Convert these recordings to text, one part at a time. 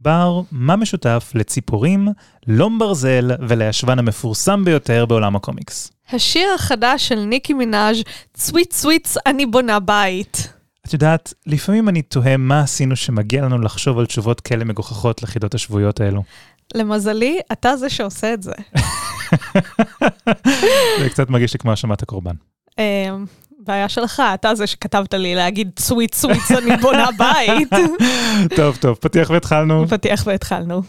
בר, מה משותף לציפורים, לום ברזל ולישבן המפורסם ביותר בעולם הקומיקס? השיר החדש של ניקי מנאז' sweet sweets אני בונה בית. את יודעת, לפעמים אני תוהה מה עשינו שמגיע לנו לחשוב על תשובות כאלה מגוחכות לחידות השבועיות האלו. למזלי, אתה זה שעושה את זה. זה קצת מרגיש לי כמו האשמת הקורבן. בעיה שלך, אתה זה שכתבת לי להגיד sweet sweets אני בונה בית. טוב, טוב, פתיח והתחלנו. פתיח והתחלנו.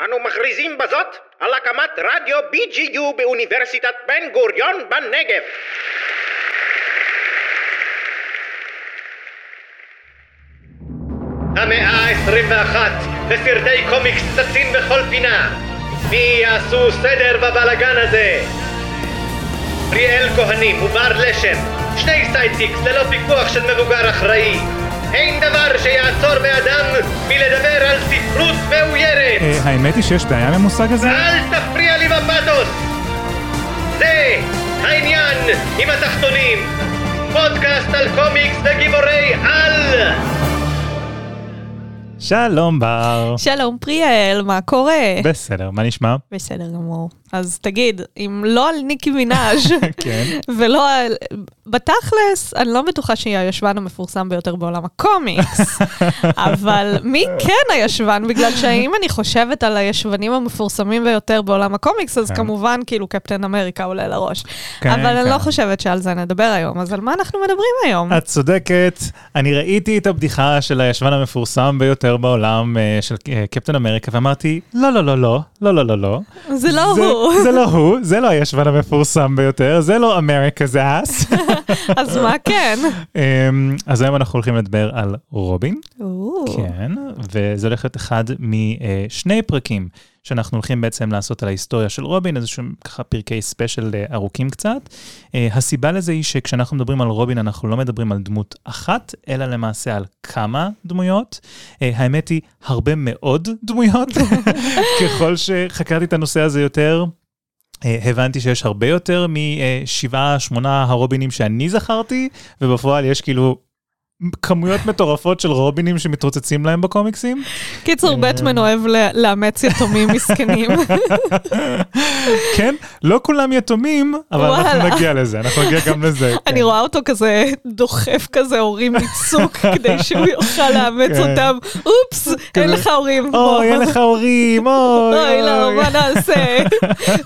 אנו מכריזים בזאת על הקמת רדיו BGU באוניברסיטת בן גוריון בנגב. המאה ה-21 וסרטי קומיקס צצים בכל פינה. מי יעשו סדר בבלגן הזה? פריאל כהנים ובר לשם, שני sidekicks ללא פיקוח של מבוגר אחראי. אין דבר שיעצור מאדם מלדבר על ספרות מאוירת. אה, האמת היא שיש בעיה עם המושג הזה? אל תפריע לי בפתוס! זה העניין עם התחתונים. פודקאסט על קומיקס וגיבורי על! שלום בר. שלום פריאל, מה קורה? בסדר, מה נשמע? בסדר גמור. אז תגיד, אם לא על ניקי מנאז' כן. ולא על... בתכלס, אני לא בטוחה שהיא הישבן המפורסם ביותר בעולם הקומיקס, אבל מי כן הישבן? בגלל שאם אני חושבת על הישבנים המפורסמים ביותר בעולם הקומיקס, אז כן. כמובן, כאילו, קפטן אמריקה עולה לראש. כן, אבל אני. לא חושבת שעל זה נדבר היום, אז על מה אנחנו מדברים היום? את צודקת, אני ראיתי את הבדיחה של הישבן המפורסם ביותר בעולם אה, של אה, קפטן אמריקה ואמרתי, לא, לא, לא, לא, לא, לא, לא, לא. זה לא זה- הוא. זה לא הוא, זה לא הישבן המפורסם ביותר, זה לא אמריקה's ass. אז מה כן? אמ, אז היום אנחנו הולכים לדבר על רובין. כן, וזה הולך להיות אחד משני פרקים שאנחנו הולכים בעצם לעשות על ההיסטוריה של רובין, איזשהם ככה פרקי ספיישל אה, ארוכים קצת. אה, הסיבה לזה היא שכשאנחנו מדברים על רובין, אנחנו לא מדברים על דמות אחת, אלא למעשה על כמה דמויות. אה, האמת היא, הרבה מאוד דמויות. ככל שחקרתי את הנושא הזה יותר, הבנתי שיש הרבה יותר משבעה, שמונה הרובינים שאני זכרתי, ובפועל יש כאילו כמויות מטורפות של רובינים שמתרוצצים להם בקומיקסים. קיצור, אה. בטמן אוהב לאמץ יתומים מסכנים. כן, לא כולם יתומים, אבל אנחנו. נגיע לזה, אנחנו נגיע גם לזה. כן. אני רואה אותו כזה דוחף כזה הורים מצוק כדי שהוא יוכל לאמץ כן. אותם. אופס, אין לך הורים. אוי, אין לך הורים, אוי, אוי, לא, אוי. מה נעשה?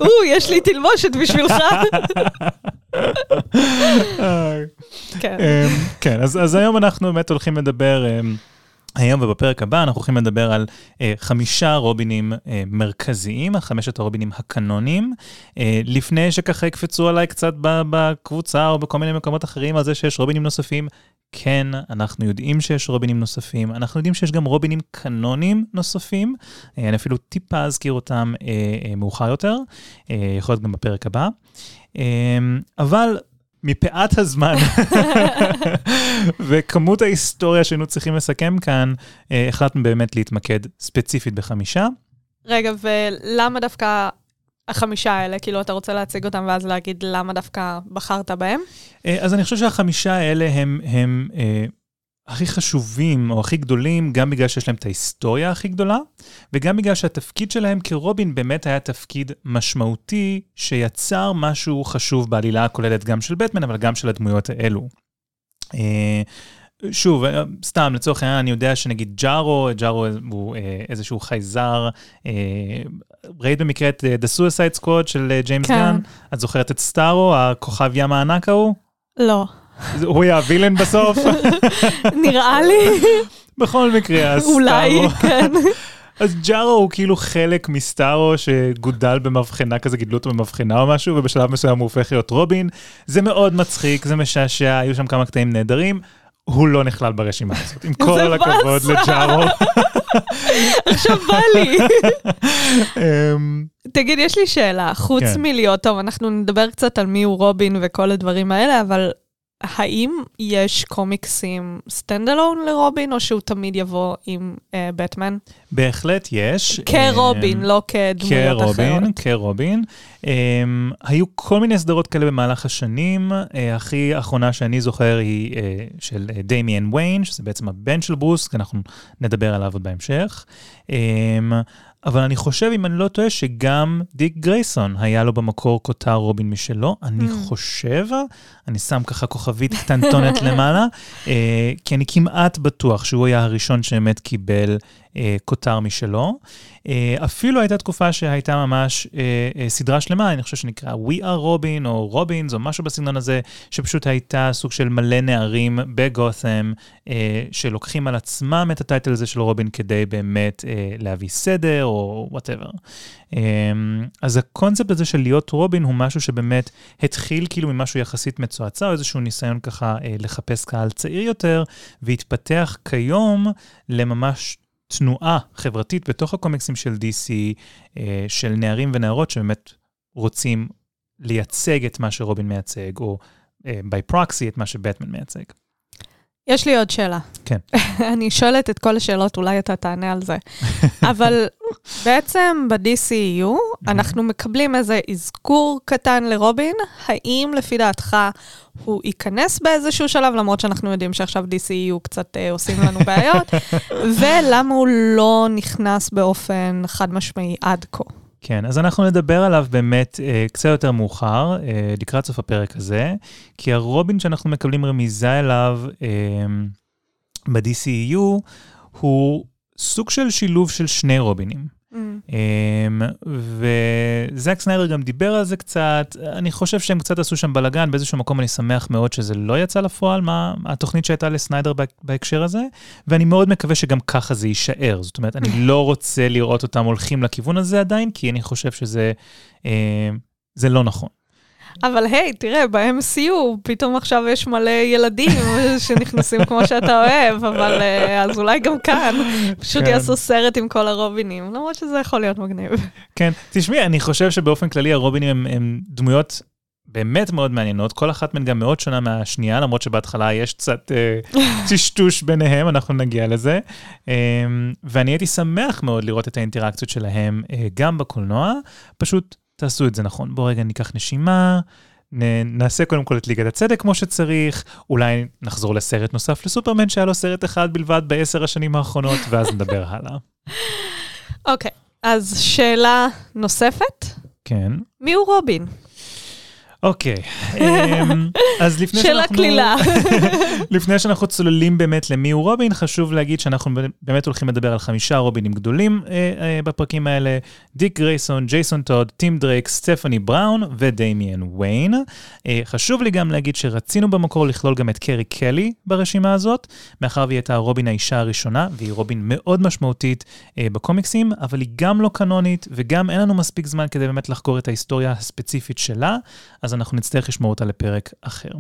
או, יש לי תלבושת בשבילך. כן, אמ, כן אז היום אנחנו באמת הולכים לדבר אמ, היום ובפרק הבא אנחנו הולכים לדבר על אה, חמישה רובינים אה, מרכזיים, חמשת הרובינים הקנונים. אה, לפני שככה יקפצו עליי קצת בקבוצה או בכל מיני מקומות אחרים על זה שיש רובינים נוספים, כן, אנחנו יודעים שיש רובינים נוספים, אנחנו יודעים שיש גם רובינים קנונים נוספים, אה, אני אפילו טיפה אזכיר אותם אה, אה, מאוחר יותר, אה, יכול להיות גם בפרק הבא. אה, אבל מפאת הזמן וכמות ההיסטוריה שהיינו צריכים לסכם כאן, אה, החלטנו באמת להתמקד ספציפית בחמישה. רגע, ולמה דווקא החמישה האלה? כאילו, אתה רוצה להציג אותם ואז להגיד למה דווקא בחרת בהם? אה, אז אני חושב שהחמישה האלה הם, הם אה, הכי חשובים או הכי גדולים, גם בגלל שיש להם את ההיסטוריה הכי גדולה, וגם בגלל שהתפקיד שלהם כרובין באמת היה תפקיד משמעותי, שיצר משהו חשוב בעלילה הכוללת גם של בטמן, אבל גם של הדמויות האלו. אה, שוב, אה, סתם, לצורך העניין, אני יודע שנגיד ג'ארו, ג'ארו הוא אה, איזשהו חייזר, אה, ראית במקרה את The Suicide Squad של ג'יימס כן. גן? את זוכרת את סטארו, הכוכב ים הענק ההוא? לא. הוא היה הווילן בסוף? נראה לי, בכל מקרה, אז אולי, סטארו. כן. אז ג'ארו הוא כאילו חלק מסטארו שגודל במבחנה כזה, גידלו אותו במבחנה או משהו, ובשלב מסוים הוא הופך להיות רובין. זה מאוד מצחיק, זה משעשע, היו שם כמה קטעים נהדרים. הוא לא נכלל ברשימה הזאת, עם כל הכבוד. לג'ארו. עכשיו בא לי. אמ, תגיד, יש לי שאלה. חוץ כן. מלהיות, טוב, אנחנו נדבר קצת על מי הוא רובין וכל הדברים האלה, אבל האם יש קומיקסים stand alone לרובין, או שהוא תמיד יבוא עם בטמן? Uh, בהחלט יש. כרובין, אמ, לא כדמויות אחרות. כרובין, כרובין. אמ, היו כל מיני סדרות כאלה במהלך השנים. אה, הכי אחרונה שאני זוכר היא אה, של דמיאן ויין, שזה בעצם הבן של ברוס, כי אנחנו נדבר עליו עוד בהמשך. Um, אבל אני חושב, אם אני לא טועה, שגם דיק גרייסון היה לו במקור כותר רובין משלו. אני mm. חושב, אני שם ככה כוכבית קטנטונת למעלה, אה, כי אני כמעט בטוח שהוא היה הראשון שבאמת קיבל אה, כותר משלו. אה, אפילו הייתה תקופה שהייתה ממש אה, אה, סדרה שלמה, אני חושב שנקרא We are Robin או רובינס או משהו בסגנון הזה, שפשוט הייתה סוג של מלא נערים בגות'ם, אה, שלוקחים על עצמם את ה title הזה של רובין כדי באמת אה, להביא סדר או whatever. אז הקונספט הזה של להיות רובין הוא משהו שבאמת התחיל כאילו ממשהו יחסית מצועצע, או איזשהו ניסיון ככה לחפש קהל צעיר יותר, והתפתח כיום לממש תנועה חברתית בתוך הקומיקסים של DC, אה, של נערים ונערות שבאמת רוצים לייצג את מה שרובין מייצג, או by אה, proxy את מה שבטמן מייצג. יש לי עוד שאלה. כן. אני שואלת את כל השאלות, אולי אתה תענה על זה. אבל בעצם ב-DCU אנחנו מקבלים איזה אזכור קטן לרובין. האם לפי דעתך הוא ייכנס באיזשהו שלב, למרות שאנחנו יודעים שעכשיו DCU קצת אה, עושים לנו בעיות, ולמה הוא לא נכנס באופן חד משמעי עד כה? כן, אז אנחנו נדבר עליו באמת אה, קצת יותר מאוחר, אה, לקראת סוף הפרק הזה, כי הרובין שאנחנו מקבלים רמיזה אליו אה, ב-DCEU הוא סוג של שילוב של שני רובינים. Mm. Um, וזק סניידר גם דיבר על זה קצת, אני חושב שהם קצת עשו שם בלאגן, באיזשהו מקום אני שמח מאוד שזה לא יצא לפועל, מה התוכנית שהייתה לסניידר בהקשר הזה, ואני מאוד מקווה שגם ככה זה יישאר. זאת אומרת, אני לא רוצה לראות אותם הולכים לכיוון הזה עדיין, כי אני חושב שזה זה לא נכון. אבל היי, תראה, ב-MCU פתאום עכשיו יש מלא ילדים שנכנסים כמו שאתה אוהב, אבל אה, אז אולי גם כאן פשוט כן. יעשו סרט עם כל הרובינים, למרות שזה יכול להיות מגניב. כן, תשמעי, אני חושב שבאופן כללי הרובינים הם, הם דמויות באמת מאוד מעניינות, כל אחת מהן גם מאוד שונה מהשנייה, למרות שבהתחלה יש קצת אה, טשטוש ביניהם, אנחנו נגיע לזה. אה, ואני הייתי שמח מאוד לראות את האינטראקציות שלהם אה, גם בקולנוע, פשוט תעשו את זה נכון. בואו רגע ניקח נשימה, נ, נעשה קודם כל את ליגת הצדק כמו שצריך, אולי נחזור לסרט נוסף לסופרמן שהיה לו סרט אחד בלבד בעשר השנים האחרונות, ואז נדבר הלאה. אוקיי, okay, אז שאלה נוספת? כן. מי הוא רובין? אוקיי, אמ, אז לפני שאנחנו... שאלה קלילה. לפני שאנחנו צוללים באמת למי הוא רובין, חשוב להגיד שאנחנו באמת הולכים לדבר על חמישה רובינים גדולים אה, אה, בפרקים האלה, דיק גרייסון, ג'ייסון טוד, טים דרייק, סטפני בראון ודמיאן ויין. אה, חשוב לי גם להגיד שרצינו במקור לכלול גם את קרי קלי ברשימה הזאת, מאחר והיא הייתה רובין האישה הראשונה, והיא רובין מאוד משמעותית בקומיקסים, אבל היא גם לא קנונית, וגם אין לנו מספיק זמן כדי באמת לחקור את ההיסטוריה הספציפית שלה. אז אנחנו נצטרך לשמור אותה לפרק אחר.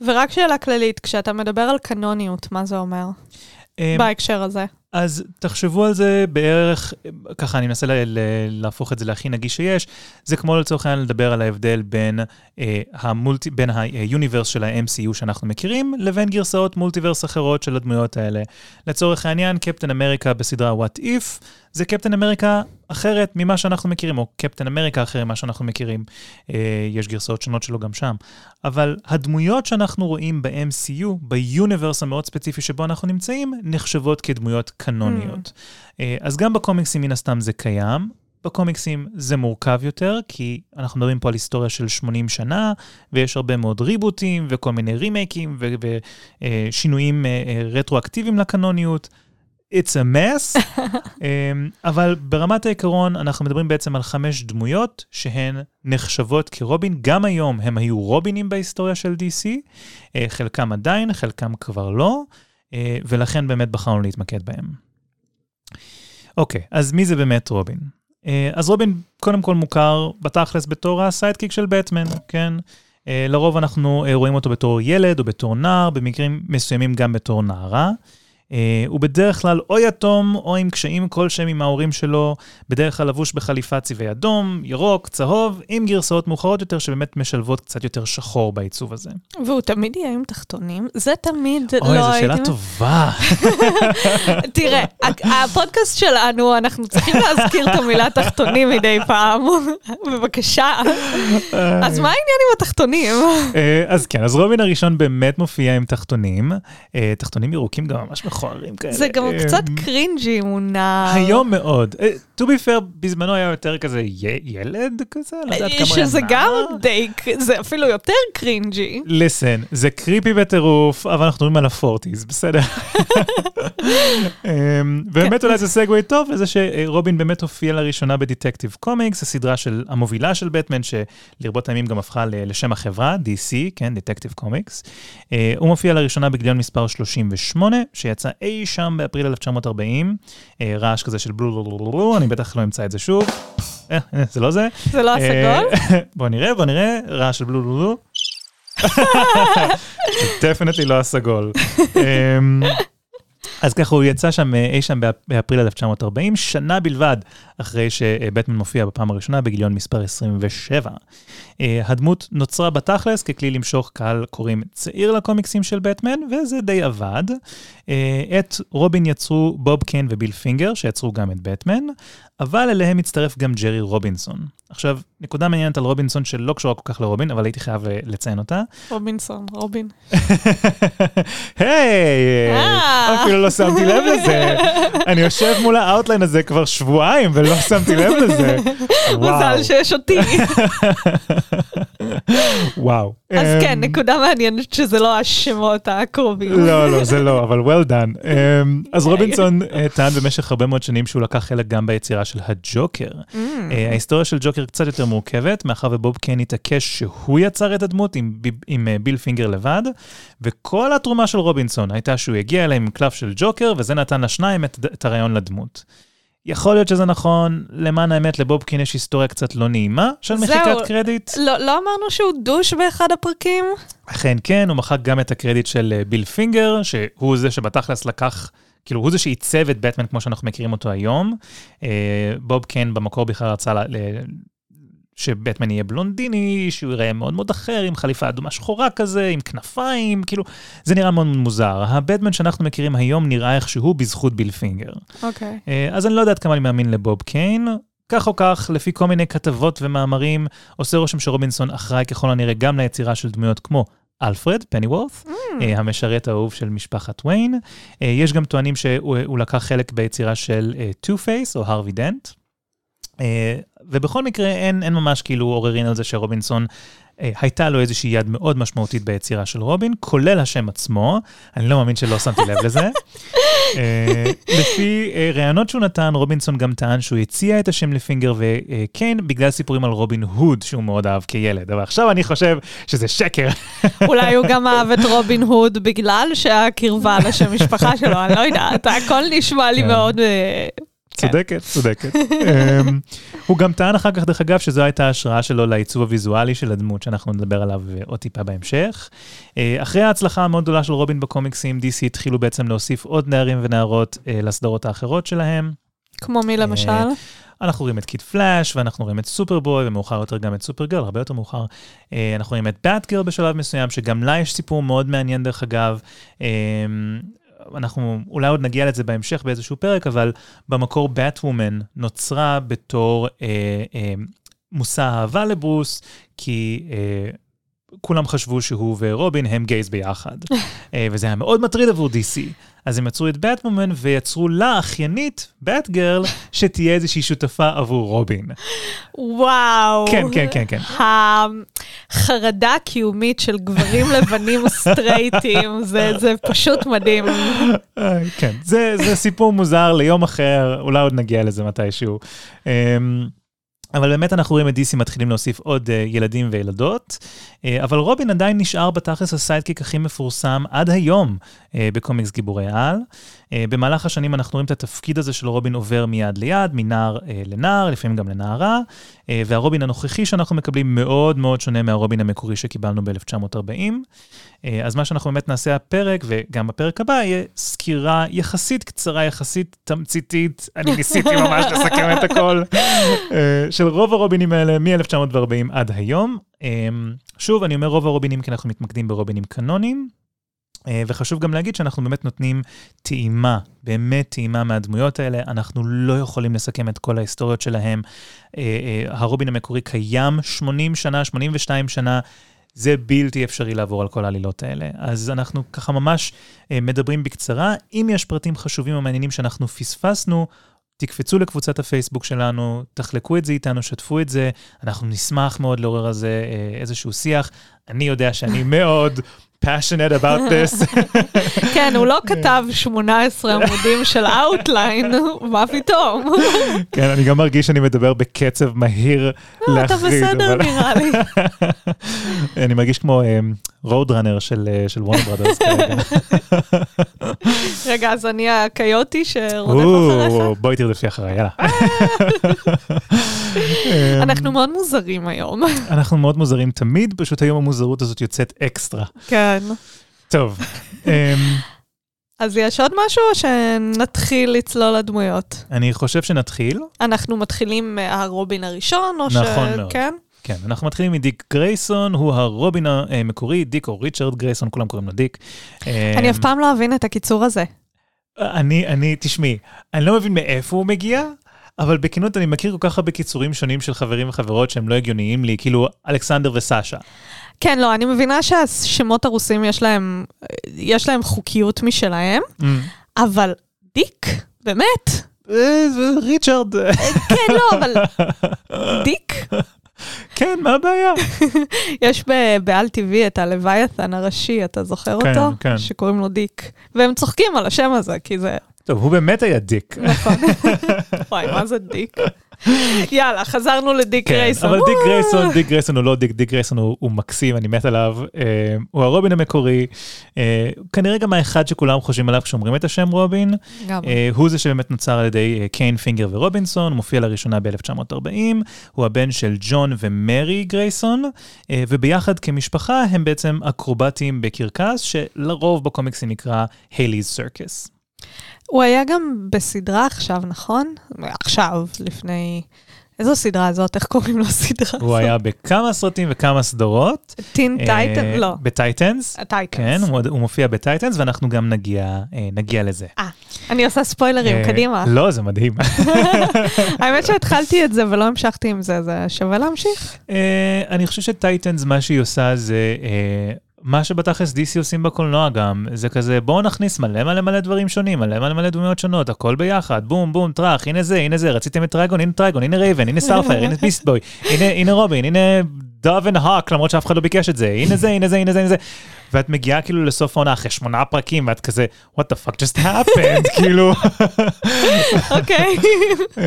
ורק שאלה כללית, כשאתה מדבר על קנוניות, מה זה אומר? אמ, בהקשר הזה. אז תחשבו על זה בערך, ככה אני מנסה ל- ל- להפוך את זה להכי נגיש שיש, זה כמו לצורך העניין לדבר על ההבדל בין, אה, המולטי, בין היוניברס של ה-MCU שאנחנו מכירים, לבין גרסאות מולטיברס אחרות של הדמויות האלה. לצורך העניין, קפטן אמריקה בסדרה What If, זה קפטן אמריקה אחרת ממה שאנחנו מכירים, או קפטן אמריקה אחרת ממה שאנחנו מכירים. אה, יש גרסאות שונות שלו גם שם. אבל הדמויות שאנחנו רואים ב-MCU, ביוניברס המאוד ספציפי שבו אנחנו נמצאים, נחשבות כדמויות קנוניות. Mm. אה, אז גם בקומיקסים מן הסתם זה קיים. בקומיקסים זה מורכב יותר, כי אנחנו מדברים פה על היסטוריה של 80 שנה, ויש הרבה מאוד ריבוטים וכל מיני רימייקים ושינויים אה, רטרואקטיביים לקנוניות. It's a mess, אמ, אבל ברמת העיקרון אנחנו מדברים בעצם על חמש דמויות שהן נחשבות כרובין. גם היום הם היו רובינים בהיסטוריה של DC, אה, חלקם עדיין, חלקם כבר לא, אה, ולכן באמת בחרנו להתמקד בהם. אוקיי, אז מי זה באמת רובין? אה, אז רובין קודם כל מוכר בתכלס בתור הסיידקיק של בטמן, כן? לרוב אנחנו רואים אותו בתור ילד או בתור נער, במקרים מסוימים גם בתור נערה. אה, הוא בדרך כלל או יתום או עם קשיים כלשהם עם ההורים שלו, בדרך כלל לבוש בחליפה צבעי אדום, ירוק, צהוב, עם גרסאות מאוחרות יותר שבאמת משלבות קצת יותר שחור בעיצוב הזה. והוא תמיד יהיה עם תחתונים? זה תמיד אוי, לא זו הייתי... שאלה טובה. תראה, הפודקאסט שלנו, אנחנו צריכים להזכיר את המילה תחתונים מדי פעם. בבקשה. אז מה העניין עם התחתונים? אה, אז כן, אז רובין הראשון באמת מופיע עם תחתונים. אה, תחתונים ירוקים גם ממש מכוערים כאלה. זה גם אה, קצת cringy אם הוא נער. היום מאוד. אה, to be fair, בזמנו היה יותר כזה ילד כזה, לא יודעת כמה שזה. גם די, זה אפילו יותר cringy. Listen, זה creepy בטירוף, אבל אנחנו מדברים על ה forties, בסדר? אמ, באמת אולי זה segue טוב לזה שרובין באמת הופיע לראשונה בדטקטיב קומיקס, הסדרה של המובילה של בטמן, שלרבות הימים גם הפכה ל- לשם החברה, DC, כן, דטקטיב קומיקס. אה, הוא מופיע לראשונה בגיליון מספר 38, שיצא אי שם באפריל 1940, אה, רעש כזה של בלו אני בטח לא אמצא את זה שוב. אה, אה, זה לא זה. זה לא הסגול? בוא נראה, בוא נראה, רעש של בלו בלו. Definitely לא הסגול. אז ככה הוא יצא שם אה, אי שם באפ- באפריל 1940, שנה בלבד אחרי שבטמן מופיע בפעם הראשונה בגיליון מספר 27. אה, הדמות נוצרה בתכלס ככלי למשוך קהל קוראים צעיר לקומיקסים של בטמן, וזה די עבד. אה, את רובין יצרו בוב קיין וביל פינגר, שיצרו גם את בטמן, אבל אליהם הצטרף גם ג'רי רובינסון. עכשיו, נקודה מעניינת על רובינסון שלא קשורה כל כך לרובין, אבל הייתי חייב אה, לציין אותה. רובינסון, רובין. היי, אה. אפילו לא שמתי לב לזה. אני יושב מול ה outline הזה כבר שבועיים ולא שמתי לב לזה. מזל שיש אותי. וואו. אז אמ, כן, נקודה מעניינת שזה לא השמות הקרובים. לא, לא, זה לא, אבל well done. Um, אז רובינסון uh, טען במשך הרבה מאוד שנים שהוא לקח חלק גם ביצירה של הג'וקר. Mm. Uh, ההיסטוריה של ג'וקר קצת יותר מורכבת, מאחר ובוב קיין התעקש שהוא יצר את הדמות עם, uh, ביל פינגר לבד, וכל התרומה של רובינסון הייתה שהוא הגיע אליהם עם קלף של ג'וקר, וזה נתן לשניים את הרעיון לדמות. יכול להיות שזה נכון, למען האמת לבוב קיין יש היסטוריה קצת לא נעימה של. מחיקת קרדיט. לא לא אמרנו שהוא דוש באחד הפרקים? אכן כן, הוא מחק גם את הקרדיט של אה, ביל פינגר, שהוא זה שבתכלס לקח, כאילו הוא זה שעיצב את בטמן כמו שאנחנו מכירים אותו היום. אה, בוב קיין במקור בכלל רצה שבטמן יהיה בלונדיני, שהוא ייראה מאוד מאוד אחר, עם חליפה אדומה שחורה כזה, עם כנפיים, כאילו, זה נראה מאוד מוזר. הבטמן שאנחנו מכירים היום נראה איכשהו בזכות ביל פינגר. אוקיי. אה, אז אני לא יודעת כמה אני מאמין לבוב קיין. כך או כך, לפי כל מיני כתבות ומאמרים, עושה רושם שרובינסון אחראי ככל הנראה גם ליצירה של דמויות כמו אלפרד, פניוורת', אה, המשרת האהוב של משפחת ויין. אה, יש גם טוענים שהוא הוא לקח חלק ביצירה של טו פייס או הרווי דנט. אה, ובכל מקרה אין, אין ממש כאילו עוררין על זה שרובינסון, אה, הייתה לו איזושהי יד מאוד משמעותית ביצירה של רובין, כולל השם עצמו, אני לא מאמין שלא שמתי לב לזה. אה, לפי אה, ראיונות שהוא נתן, רובינסון גם טען שהוא הציע את השם לפינגר וקיין בגלל סיפורים על רובין הוד שהוא מאוד אהב כילד, אבל עכשיו אני חושב שזה שקר. אולי הוא גם אהב את רובין הוד בגלל שהקרבה לשם משפחה שלו, אני לא יודעת, הכל נשמע לי כן. מאוד... כן. צודקת, צודקת. אמ, הוא גם טען אחר כך, דרך אגב, שזו הייתה ההשראה שלו לעיצוב הוויזואלי של הדמות, שאנחנו נדבר עליו אה, עוד טיפה בהמשך. אה, אחרי ההצלחה המאוד גדולה של רובין בקומיקסים, DC התחילו בעצם להוסיף עוד נערים ונערות אה, לסדרות האחרות שלהם. כמו מי למשל? אנחנו רואים את קיד פלאש, ואנחנו רואים את סופרבוי, ומאוחר יותר גם את סופרגרל, הרבה יותר מאוחר. אנחנו רואים את באטגר בשלב מסוים, שגם לה יש סיפור מאוד מעניין דרך אגב. אנחנו אולי עוד נגיע לזה בהמשך באיזשהו פרק, אבל במקור באטוומן נוצרה בתור אה, אה, מושא אהבה לברוס, כי... אה, כולם חשבו שהוא ורובין הם גייז ביחד. אה, וזה היה מאוד מטריד עבור DC. אז הם יצרו את באטוומן ויצרו לה, אחיינית, באטגרל, שתהיה איזושהי שותפה עבור רובין. וואו. כן, כן, כן, כן. החרדה הקיומית של גברים לבנים סטרייטים, זה זה פשוט מדהים. אה, כן, זה, זה סיפור מוזר ליום אחר, אולי עוד נגיע לזה מתישהו. אבל באמת אנחנו רואים את DC מתחילים להוסיף עוד אה, ילדים וילדות, אה, אבל רובין עדיין נשאר בתכלס ה sidekick הכי מפורסם עד היום אה, בקומיקס גיבורי על. אה, במהלך השנים אנחנו רואים את התפקיד הזה של רובין עובר מיד ליד, מנער אה, לנער, לפעמים גם לנערה, אה, והרובין הנוכחי שאנחנו מקבלים מאוד מאוד שונה מהרובין המקורי שקיבלנו ב-1940. אה, אז מה שאנחנו באמת נעשה הפרק, וגם בפרק הבא, יהיה סקירה יחסית קצרה, יחסית תמציתית, אני ניסיתי ממש לסכם את הכל, של רוב הרובינים האלה מ-1940 עד היום. שוב, אני אומר רוב הרובינים כי אנחנו מתמקדים ברובינים קנונים. אה, וחשוב גם להגיד שאנחנו באמת נותנים טעימה, באמת טעימה מהדמויות האלה. אנחנו לא יכולים לסכם את כל ההיסטוריות שלהם. אה, אה, הרובין המקורי קיים 80 שנה, 82 שנה. זה בלתי אפשרי לעבור על כל העלילות האלה. אז אנחנו ככה ממש מדברים בקצרה. אם יש פרטים חשובים או מעניינים שאנחנו פספסנו, תקפצו לקבוצת הפייסבוק שלנו, תחלקו את זה איתנו, שתפו את זה, אנחנו נשמח מאוד לעורר על זה איזשהו שיח. אני יודע שאני מאוד passionate about this. כן, הוא לא כתב 18 עמודים של outline, מה פתאום? כן, אני גם מרגיש שאני מדבר בקצב מהיר לא, אתה להחריד. בסדר נראה לי. אני מרגיש כמו רוד ראנר של אה, של וורנר ברודרס כרגע. רגע, אז אני הקיוטי שרודף אחריך? בואי תרדפי אחריי, יאללה. אנחנו מאוד מוזרים היום. אנחנו מאוד מוזרים תמיד, פשוט היום המוזרות הזאת יוצאת אקסטרה. כן. טוב, אמ, אז יש עוד משהו או שנתחיל לצלול לדמויות? אני חושב שנתחיל. אנחנו מתחילים מהרובין הראשון, או ש... נכון מאוד. כן? כן, אנחנו מתחילים מדיק גרייסון, הוא הרובין המקורי, דיק או ריצ'רד גרייסון, כולם קוראים לו דיק. אני אמ, אף פעם לא אבין את הקיצור הזה. אני, אני, תשמעי, אני לא מבין מאיפה הוא מגיע, אבל בכנות אני מכיר כל כך הרבה קיצורים שונים של חברים וחברות שהם לא הגיוניים לי, כאילו אלכסנדר וסשה. כן, לא, אני מבינה שהשמות הרוסים יש להם, יש להם חוקיות משלהם, אבל דיק, באמת? אה, זה ריצ'רד. כן, לא, אבל דיק? כן, מה הבעיה? יש בעל טבעי את הלוויתן הראשי, אתה זוכר כן, אותו? כן. שקוראים לו דיק. והם צוחקים על השם הזה, כי זה... טוב, הוא באמת היה דיק. נכון. וואי, מה זה דיק? יאללה, חזרנו לדיק כן, גרייסון. אבל דיק וואו. גרייסון, דיק גרייסון הוא לא דיק, דיק גרייסון הוא, הוא מקסים, אני מת עליו. אה, הוא הרובין המקורי, אה, כנראה גם האחד שכולם חושבים עליו כשאומרים את השם רובין. אה, הוא זה שבאמת נוצר על ידי קיין פינגר ורובינסון, מופיע לראשונה ב-1940, הוא הבן של ג'ון ומרי גרייסון, וביחד כמשפחה הם בעצם אקרובטים בקרקס, שלרוב בקומיקסים נקרא הייליז סרקס. הוא היה גם בסדרה עכשיו, נכון? עכשיו, לפני... איזו סדרה זאת? איך קוראים לסדרה הזאת? הוא היה בכמה סרטים וכמה סדרות. טין טייטן? אה, לא. בטייטנס. הטייטנס. כן, הוא, מופיע בטייטנס, ואנחנו גם נגיע, אה, לזה. אה, אני עושה ספוילרים, אה, קדימה. לא, זה מדהים. האמת שהתחלתי את זה ולא המשכתי עם זה, זה שווה להמשיך? אני חושב שטייטנס, מה שהיא עושה זה... מה שבתכלס DC עושים בקולנוע גם, זה כזה בואו נכניס מלא מלא מלא דברים שונים, מלא מלא מלא דמויות שונות, הכל ביחד, בום בום טראח, הנה זה, הנה זה, רציתם את טרייגון, הנה טרייגון, הנה רייבן, הנה סטארפייר, הנה ביסטבוי, הנה, הנה רובין, הנה דוב אנד הוק, למרות שאף אחד לא ביקש את זה, הנה זה, הנה זה, הנה זה, הנה זה. ואת מגיעה כאילו לסוף העונה אחרי שמונה פרקים, ואת כזה, what the fuck just happened, כאילו. אוקיי. אמ,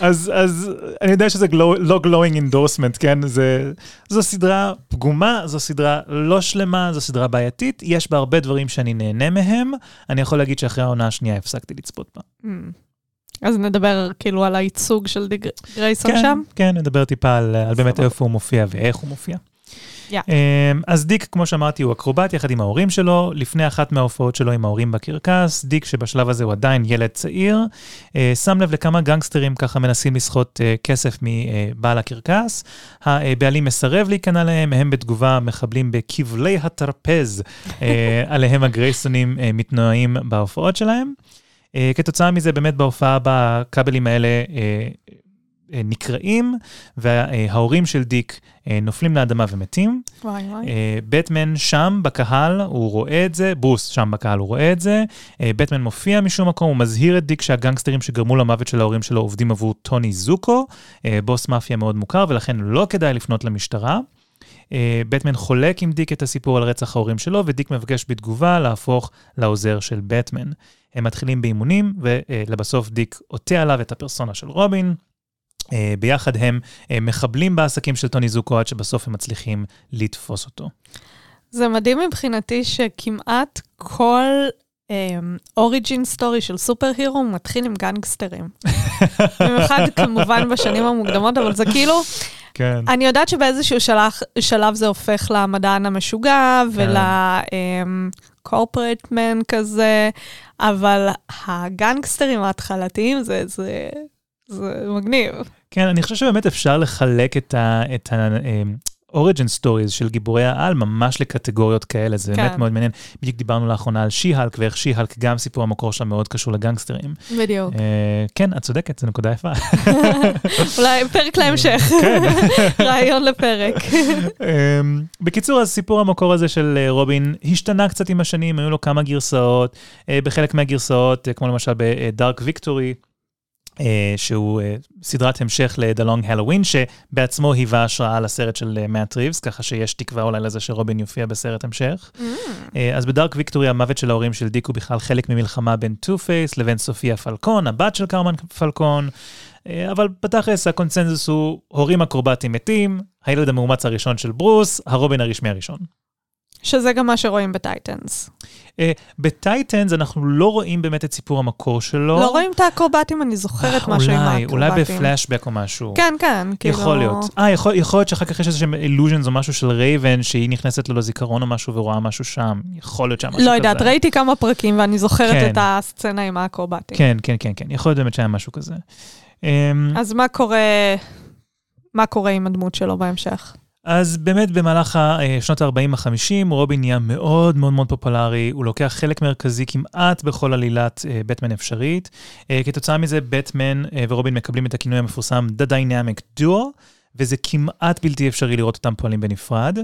אז, אז אני יודע שזה גלו, לא glowing endorsement, כן? זה, זו סדרה פגומה, זו סדרה לא שלמה, זו סדרה בעייתית, יש בה הרבה דברים שאני נהנה מהם. אני יכול להגיד שאחרי העונה השנייה הפסקתי לצפות בה. אז נדבר כאילו על הייצוג של דיק גרייסון כן, שם? כן, נדבר טיפה על, על באמת. איפה הוא מופיע ואיך הוא מופיע. יא. אמ, אז דיק, כמו שאמרתי, הוא אקרובט יחד עם ההורים שלו. לפני אחת מההופעות שלו עם ההורים בקרקס, דיק, שבשלב הזה הוא עדיין ילד צעיר, אה, שם לב לכמה גנגסטרים ככה מנסים לסחוט אה, כסף מבעל הקרקס. הבעלים מסרב להיכנע להם, הם בתגובה מחבלים בכבלי הטרפז, אה, עליהם הגרייסונים אה, מתנועים בהופעות שלהם. אה, כתוצאה מזה, באמת בהופעה בכבלים האלה אה, אה, נקרעים, וההורים של דיק אה, נופלים לאדמה ומתים. וואי וואי. בטמן שם בקהל, הוא רואה את זה, ברוס שם בקהל, הוא רואה את זה. בטמן מופיע משום מקום, הוא מזהיר את דיק שהגנגסטרים שגרמו למוות של ההורים שלו עובדים עבור טוני זוקו, אה, בוס מאפיה מאוד מוכר, ולכן לא כדאי לפנות למשטרה. אה, בטמן חולק עם דיק את הסיפור על רצח ההורים שלו, ודיק מבקש בתגובה להפוך לעוזר של בטמן. הם מתחילים באימונים, ולבסוף דיק עוטה עליו את הפרסונה של רובין. אה, ביחד הם אה, מחבלים בעסקים של טוני זוקו עד שבסוף הם מצליחים לתפוס אותו. זה מדהים מבחינתי שכמעט כל אוריג'ין סטורי של סופר הירו מתחיל עם גנגסטרים. במיוחד כמובן בשנים המוקדמות, אבל זה כאילו, כן. אני יודעת שבאיזשהו שלב, שלב זה הופך למדען המשוגע כן. ול corporate man כזה, אבל הגנגסטרים ההתחלתיים זה, זה, זה מגניב. כן, אני חושב שבאמת אפשר לחלק את ה... את ה origin stories של גיבורי העל ממש לקטגוריות כאלה, זה כן. באמת מאוד מעניין. בדיוק דיברנו לאחרונה על שי-הלק, ואיך שי-הלק גם סיפור המקור שלה מאוד קשור לגנגסטרים. בדיוק. אה, כן, את צודקת, זו נקודה יפה. אולי פרק להמשך. כן. רעיון לפרק. אמ, בקיצור, אז סיפור המקור הזה של אה, רובין השתנה קצת עם השנים, היו לו כמה גרסאות. אה, בחלק מהגרסאות, אה, כמו למשל ב Dark Victory, שהוא אה, סדרת המשך ל-The Long Halloween, שבעצמו היווה השראה לסרט של אה, מאט ריבס, ככה שיש תקווה אולי לזה שרובין יופיע בסרט המשך. אה, אז ב Dark Victory המוות של ההורים של דיק הוא בכלל חלק ממלחמה בין טו פייס לבין סופיה פלקון, הבת של קרמיין פלקון. אה, אבל בתכלס הקונצנזוס הוא הורים אקרובטים מתים, הילד המאומץ הראשון של ברוס, הרובין הרשמי הראשון. שזה גם מה שרואים ב Titans. אה, ב Titans אנחנו לא רואים באמת את סיפור המקור שלו. לא רואים את האקרובטים, אני זוכרת משהו עם אולי, האקרובטים. אולי בפלאשבק או משהו. כן, כן, כאילו... יכול להיות. אה, יכול, יכול להיות שאחר כך יש איזה שהם illusions או משהו של רייבן, שהיא נכנסת לו לזיכרון או משהו ורואה משהו שם. יכול להיות שהיה משהו לא כזה. יודעת, ראיתי כמה פרקים ואני זוכרת כן. את הסצנה עם האקרובטים. כן, כן, כן, כן. יכול להיות באמת שהיה משהו כזה. אמ, אז מה קורה... מה קורה עם הדמות שלו בהמשך? אז באמת במהלך אה, שנות ה-40-50, רובין נהיה מאוד מאוד מאוד פופולרי, הוא לוקח חלק מרכזי כמעט בכל עלילת אה, בטמן אפשרית. אה, כתוצאה מזה, בטמן ורובין מקבלים את הכינוי המפורסם The Dynamic Duo, וזה כמעט בלתי אפשרי לראות אותם פועלים בנפרד.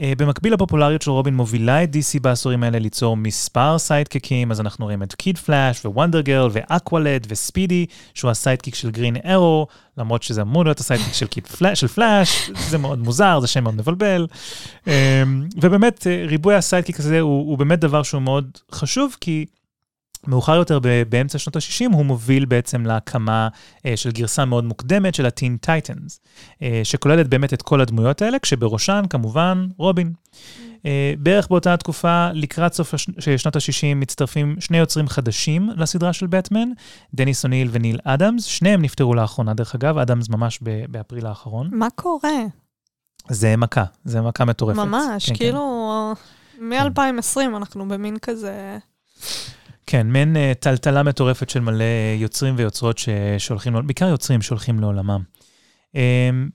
אה, במקביל לפופולריות של רובין מובילה את DC בעשורים האלה ליצור מספר סיידקיקים, אז אנחנו רואים את קיד פלאש ווונדר גרל ואקוולד וספידי, שהוא ה sidekick של גרין ארו, למרות שזה אמור להיות ה sidekick של קיד פלאש, של פלאש, זה מאוד מוזר, זה שם מאוד מבלבל. אה, ובאמת, אה, ריבוי ה sidekick הזה הוא, הוא באמת דבר שהוא מאוד חשוב, כי מאוחר יותר, באמצע שנות ה-60, הוא מוביל בעצם להקמה אה, של גרסה מאוד מוקדמת של ה Teen Titans, אה, שכוללת באמת את כל הדמויות האלה, כשבראשן כמובן רובין. אה, בערך באותה התקופה, לקראת סוף הש- של שנות ה-60, מצטרפים שני יוצרים חדשים לסדרה של בטמן, דניס אוניל וניל אדמס, שניהם נפטרו לאחרונה דרך אגב, אדמס ממש באפריל האחרון. מה קורה? זה מכה, זה מכה מטורפת. ממש, כן, כן. כאילו, מ-2020 אנחנו במין כזה... כן, מעין uh, טלטלה מטורפת של מלא יוצרים ויוצרות ש... שהולכים, לעול- בעיקר יוצרים שהולכים לעולמם. Um,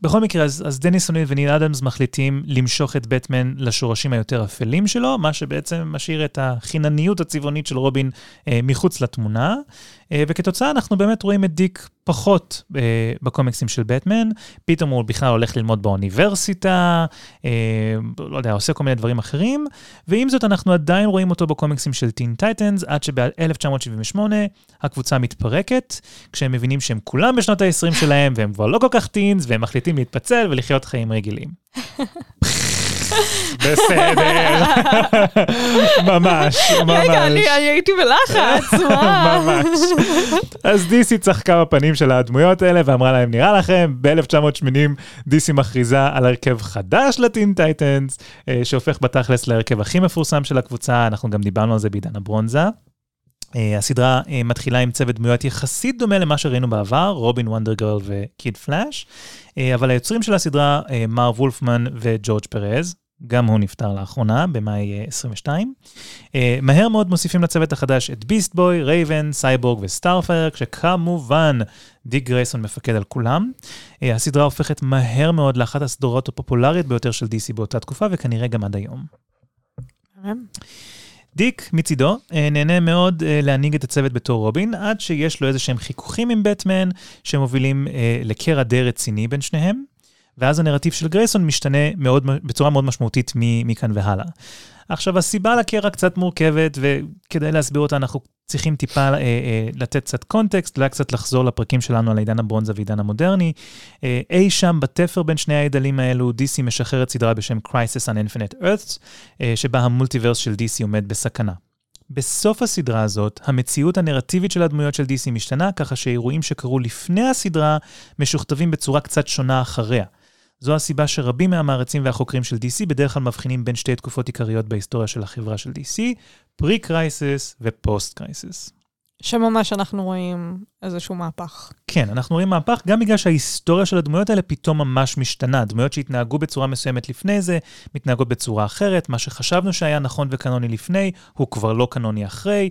בכל מקרה, אז, אז דניס אוניל וניל אדמס מחליטים למשוך את בטמן לשורשים היותר אפלים שלו, מה שבעצם משאיר את החינניות הצבעונית של רובין uh, מחוץ לתמונה, וכתוצאה אנחנו באמת רואים את דיק פחות uh, בקומיקסים של בטמן, פתאום הוא בכלל הולך ללמוד באוניברסיטה, uh, לא יודע, עושה כל מיני דברים אחרים, ועם זאת אנחנו עדיין רואים אותו בקומיקסים של Teen Titans, עד שב-1978 הקבוצה מתפרקת, כשהם מבינים שהם כולם בשנות ה-20 שלהם, והם כבר לא כל כך teens, והם מחליטים להתפצל ולחיות חיים רגילים. בסדר, ממש, ממש. רגע, אני הייתי בלחץ, מה? ממש. אז DC צחקה בפנים של הדמויות האלה ואמרה להם, נראה לכם, ב-1980 DC מכריזה על הרכב חדש ל Teen Titans, אה, שהופך בתכלס להרכב הכי מפורסם של הקבוצה, אנחנו גם דיברנו על זה בעידן הברונזה. Uh, הסדרה uh, מתחילה עם צוות דמויות יחסית דומה למה שראינו בעבר, רובין וונדר גרל וקיד פלאש, uh, אבל היוצרים של הסדרה, מארב וולפמן וג'ורג' פרז, גם הוא נפטר לאחרונה, במאי uh, 22. Uh, מהר מאוד מוסיפים לצוות החדש את ביסט בוי, רייבן, סייבורג וסטארפייר, כשכמובן דיק גרייסון מפקד על כולם. הסדרה הופכת מהר מאוד לאחת הסדרות הפופולריות ביותר של DC באותה תקופה, וכנראה גם עד היום. דיק, מצידו, אה, נהנה מאוד אה, להנהיג את הצוות בתור רובין, עד שיש לו איזה שהם חיכוכים עם בטמן, שמובילים אה, לקרע די רציני בין שניהם, ואז הנרטיב של גרייסון משתנה מאוד, בצורה מאוד משמעותית מכאן והלאה. עכשיו, הסיבה לקרע קצת מורכבת, וכדי להסביר אותה אנחנו צריכים טיפה אה, אה, לתת קצת קונטקסט, אולי קצת לחזור לפרקים שלנו על עידן הברונזה ועידן המודרני. אה, אי שם בתפר בין שני העדלים האלו, DC משחררת סדרה בשם Crisis on Infinite Earths, אה, שבה המולטיברס של DC עומד בסכנה. בסוף הסדרה הזאת, המציאות הנרטיבית של הדמויות של DC משתנה, ככה שאירועים שקרו לפני הסדרה משוכתבים בצורה קצת שונה אחריה. זו הסיבה שרבים מהמעריצים והחוקרים של DC בדרך כלל מבחינים בין שתי תקופות עיקריות בהיסטוריה של החברה של DC, pre-crisis ו post-crisis. שממש אנחנו רואים איזשהו מהפך. כן, אנחנו רואים מהפך גם בגלל שההיסטוריה של הדמויות האלה פתאום ממש משתנה. דמויות שהתנהגו בצורה מסוימת לפני זה, מתנהגות בצורה אחרת. מה שחשבנו שהיה נכון וקנוני לפני, הוא כבר לא קנוני אחרי.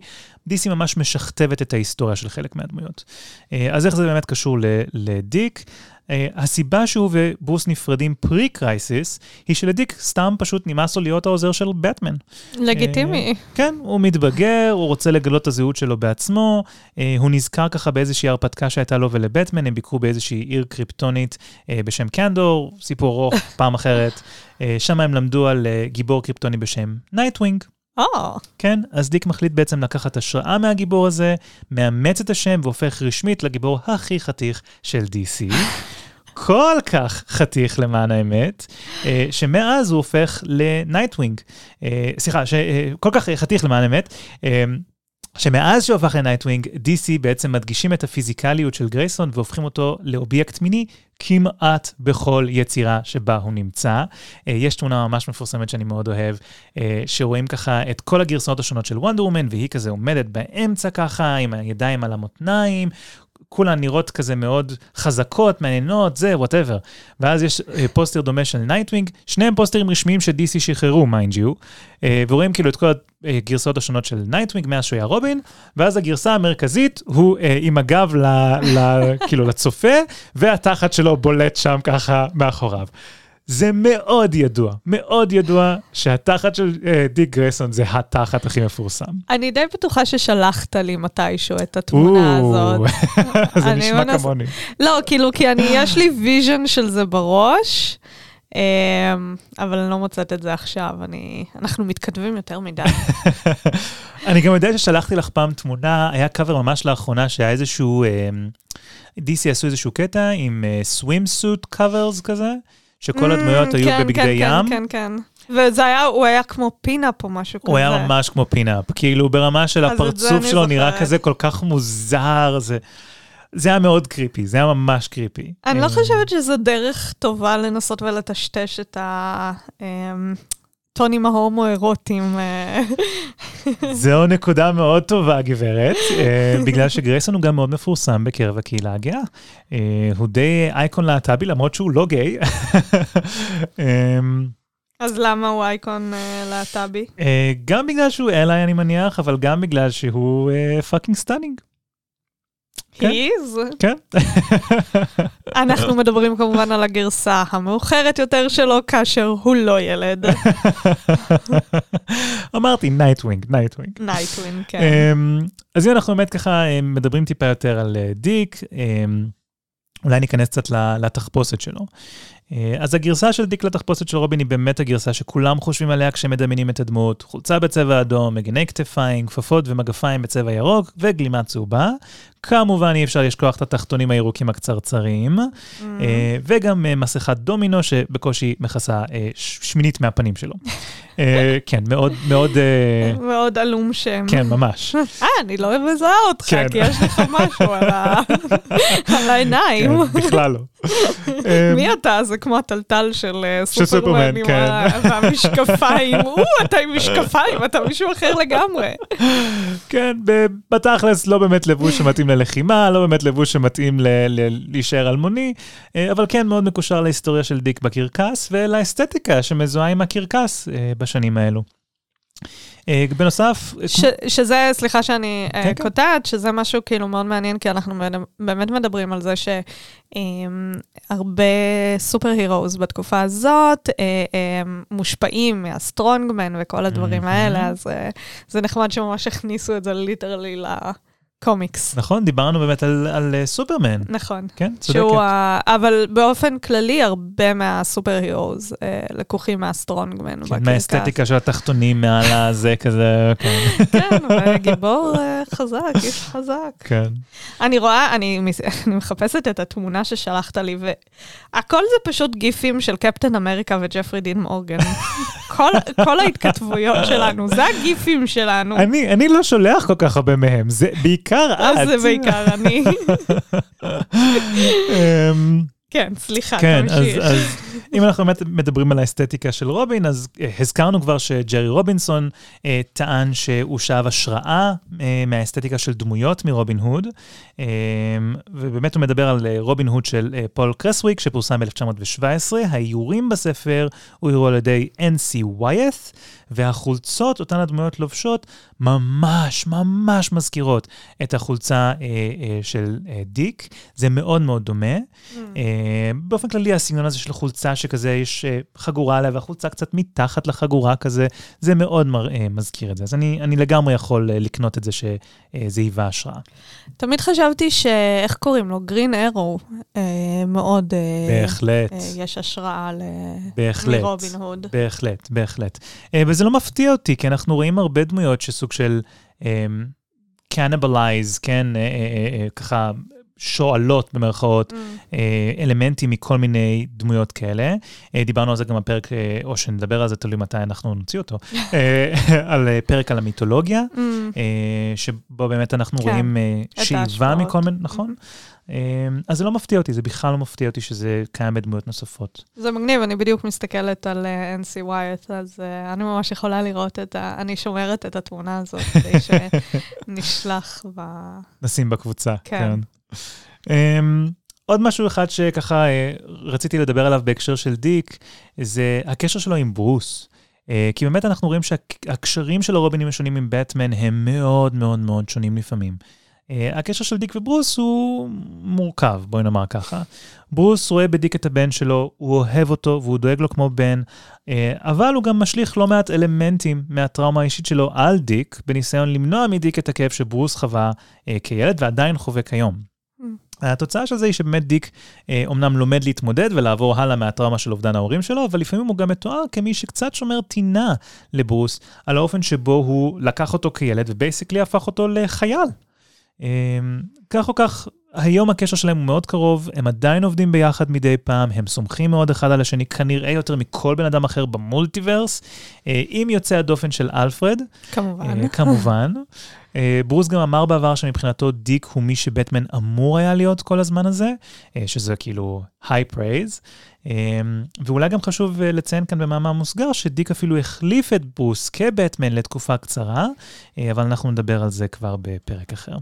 DC ממש משכתבת את ההיסטוריה של חלק מהדמויות. אה, אז איך זה באמת קשור לדיק? Uh, הסיבה שהוא וברוס נפרדים pre-crisis, היא שלדיק סתם פשוט נמאס לו להיות העוזר של בטמן. לגיטימי. Uh, כן, הוא מתבגר, הוא רוצה לגלות את הזהות שלו בעצמו, uh, הוא נזכר ככה באיזושהי הרפתקה שהייתה לו ולבטמן, הם ביקרו באיזושהי עיר קריפטונית uh, בשם קנדור, סיפור ארוך, פעם אחרת. Uh, שם הם למדו על uh, גיבור קריפטוני בשם נייטווינג. או. כן, אז דיק מחליט בעצם לקחת השראה מהגיבור הזה, מאמץ את השם והופך רשמית לגיבור הכי חתיך של DC. כל כך חתיך למען האמת, אה, שמאז הוא הופך לנייטווינג. אה, סליחה, כל כך חתיך למען האמת. שמאז שהוא הפך לנייטווינג, DC בעצם מדגישים את הפיזיקליות של גרייסון והופכים אותו לאובייקט מיני כמעט בכל יצירה שבה הוא נמצא. יש תמונה ממש מפורסמת שאני מאוד אוהב, שרואים ככה את כל הגרסאות השונות של וונדר וומן, והיא כזה עומדת באמצע ככה, עם הידיים על המותניים, כולן נראות כזה מאוד חזקות, מעניינות, זה, whatever. ואז יש אה, פוסטר דומה של נייטווינג, שניהם פוסטרים רשמיים ש-DC שחררו, mind you, אה, ורואים כאילו את כל הגרסאות השונות של נייטווינג מאז שהוא היה רובין, ואז הגרסה המרכזית הוא אה, עם הגב ל, ל, כאילו לצופה, והתחת שלו בולט שם ככה מאחוריו. זה מאוד ידוע, מאוד ידוע שהתחת של אה, דיק גרייסון זה התחת הכי מפורסם. אני די בטוחה ששלחת לי מתישהו את התמונה הזאת. זה נשמע מנס... כמוני. לא, כאילו, כי אני, יש לי vision של זה בראש. אמ, אבל אני לא מוצאת את זה עכשיו, אני... אנחנו מתכתבים יותר מדי. אני גם יודע ששלחתי לך פעם תמונה, היה קאבר ממש לאחרונה שהיה איזשהו, DC עשו איזשהו קטע עם swimsuit אה, covers כזה. שכל הדמויות היו כן, בבגדי כן, ים. כן, כן, כן. וזה היה, הוא היה כמו pinup או משהו כזה. הוא היה ממש כמו pinup, כאילו ברמה של הפרצוף שלו נראה כזה כל כך מוזר, זה... זה היה מאוד קריפי, זה היה ממש קריפי. אני לא חושבת שזו דרך טובה לנסות ולטשטש את ה... הטונים ההומואירוטיים. אה. זו נקודה מאוד טובה, גברת, אה, בגלל שגרייסון הוא גם מאוד מפורסם בקרב הקהילה הגאה. אה, הוא די אייקון להט"בי, למרות שהוא לא גיי. אז למה הוא אייקון להט"בי? גם בגלל שהוא ally, אני מניח, אבל גם בגלל שהוא fucking stunning. כן. He is. כן. אנחנו מדברים כמובן על הגרסה המאוחרת יותר שלו, כאשר הוא לא ילד. אמרתי נייטווינג, נייטווינג. נייטווינג, כן. אמ, אז אם אנחנו באמת ככה אה, מדברים טיפה יותר על אה, דיק, אמ, אולי ניכנס קצת לתחפושת שלו. אה, אז הגרסה של דיק לתחפושת של רובין היא באמת הגרסה שכולם חושבים עליה כשמדמיינים את הדמות. חולצה בצבע אדום, מגיני כתפיים, כפפות ומגפיים בצבע ירוק וגלימה צהובה. כמובן אי אפשר לשכוח את התחתונים הירוקים הקצרצרים, ממ. אה, וגם אה, מסכת דומינו שבקושי מכסה שמינית מהפנים שלו. כן, מאוד, מאוד... מאוד עלום שם. כן, ממש. אה, אני לא מזהה אותך, כן. כי יש לך משהו על העיניים. כן, בכלל לא. מי אתה? זה כמו הטלטל של סופרמן עם המשקפיים. או, אתה עם משקפיים, אתה מישהו אחר לגמרי. כן, בתכלס לא באמת לבוש שמתאים ללחימה, לא באמת לבוש שמתאים להישאר אלמוני, אבל כן מאוד מקושר להיסטוריה של דיק בקרקס ולאסתטיקה שמזוהה עם הקרקס בשנים האלו. אה, בנוסף... ש, שזה, סליחה שאני אה, כן, אה, קוטעת, שזה משהו כאילו מאוד מעניין, כי אנחנו באמת מדברים על זה שהרבה superheroes בתקופה הזאת מושפעים מה strongman וכל הדברים. האלה, אז זה נחמד שממש הכניסו את זה literally ל... קומיקס. נכון, דיברנו באמת על, על uh, סופרמן. נכון. כן, צודקת. שהוא, uh, אבל באופן כללי, הרבה מהסופר הירוז uh, לקוחים מהסטרונגמן. כן, מהאסתטיקה של התחתונים מעל הזה, כזה, כן. כן, וגיבור חזק, איש חזק. כן. אני רואה, אני, אני מחפשת את התמונה ששלחת לי, והכל זה פשוט גיפים של קפטן אמריקה וג'פרי דין מורגן. כל, כל ההתכתבויות שלנו, זה הגיפים שלנו. אני, אני לא שולח כל כך הרבה מהם, זה בעיקר את. זה בעיקר אני. כן, סליחה, כן, תמשיך. אז, אז אם אנחנו באמת מדברים על האסתטיקה של רובין, אז uh, הזכרנו כבר שג'רי רובינסון uh, טען שהוא שאב השראה uh, מהאסתטיקה של דמויות מרובין הוד, uh, ובאמת הוא מדבר על uh, רובין הוד של uh, פול קרסוויק, שפורסם ב-1917. האיורים בספר אוירו על ידי N.C. וויית', והחולצות, אותן הדמויות לובשות, ממש ממש מזכירות את החולצה uh, uh, של uh, דיק. זה מאוד מאוד דומה. Mm. Uh, באופן כללי, הסגנון הזה של חולצה שכזה, יש uh, חגורה עליה והחולצה קצת מתחת לחגורה כזה, זה מאוד uh, מזכיר את זה. אז אני, אני לגמרי יכול uh, לקנות את זה שזה היווה השראה. תמיד חשבתי ש... איך קוראים לו? גרין ארו. מאוד... בהחלט. יש השראה ל... בהחלט. מרובין הוד. בהחלט, בהחלט. וזה לא מפתיע אותי, כי אנחנו רואים הרבה דמויות שסוג של... קנבלייז, um, כן, ככה שואלות במרכאות mm. אלמנטים מכל מיני דמויות כאלה. דיברנו על זה גם בפרק, או שנדבר על זה, תלוי מתי אנחנו נוציא אותו, על פרק על המיתולוגיה, mm. שבו באמת אנחנו כן. רואים שאיבה מכל מיני, נכון? Mm. אז זה לא מפתיע אותי, זה בכלל לא מפתיע אותי שזה קיים בדמויות נוספות. זה מגניב, אני בדיוק מסתכלת על NC Wyatt, אז uh, אני ממש יכולה לראות את ה... אני שומרת את התמונה הזאת, כדי שנשלח ב... נשים בקבוצה, כן. כן. Um, עוד משהו אחד שככה uh, רציתי לדבר עליו בהקשר של דיק, זה הקשר שלו עם ברוס. Uh, כי באמת אנחנו רואים שהקשרים של הרובינים השונים עם בטמן הם מאוד מאוד מאוד שונים לפעמים. Uh, הקשר של דיק וברוס הוא מורכב, בואי נאמר ככה. ברוס רואה בדיק את הבן שלו, הוא אוהב אותו והוא דואג לו כמו בן, אבל הוא גם משליך לא מעט אלמנטים מהטראומה האישית שלו על דיק, בניסיון למנוע מדיק את הכאב שברוס חווה כילד ועדיין חווה כיום. התוצאה של זה היא שבאמת דיק אה, אומנם לומד להתמודד ולעבור הלאה מהטראומה של אובדן ההורים שלו, אבל לפעמים הוא גם מתואר כמי שקצת שומר טינה לברוס על האופן שבו הוא לקח אותו כילד ו basically הפך אותו לחייל. אה, כך או כך, היום הקשר שלהם הוא מאוד קרוב, הם עדיין עובדים ביחד מדי פעם, הם סומכים מאוד אחד על השני, כנראה יותר מכל בן אדם אחר ב multiverse, אה, עם יוצא הדופן של אלפרד. כמובן. אה, כמובן. אה, ברוס גם אמר בעבר שמבחינתו דיק הוא מי שבטמן אמור היה להיות כל הזמן הזה, שזה כאילו high praise. ואולי גם חשוב לציין כאן במאמר מוסגר שדיק אפילו החליף את ברוס כבטמן לתקופה קצרה, אבל אנחנו נדבר על זה כבר בפרק אחר.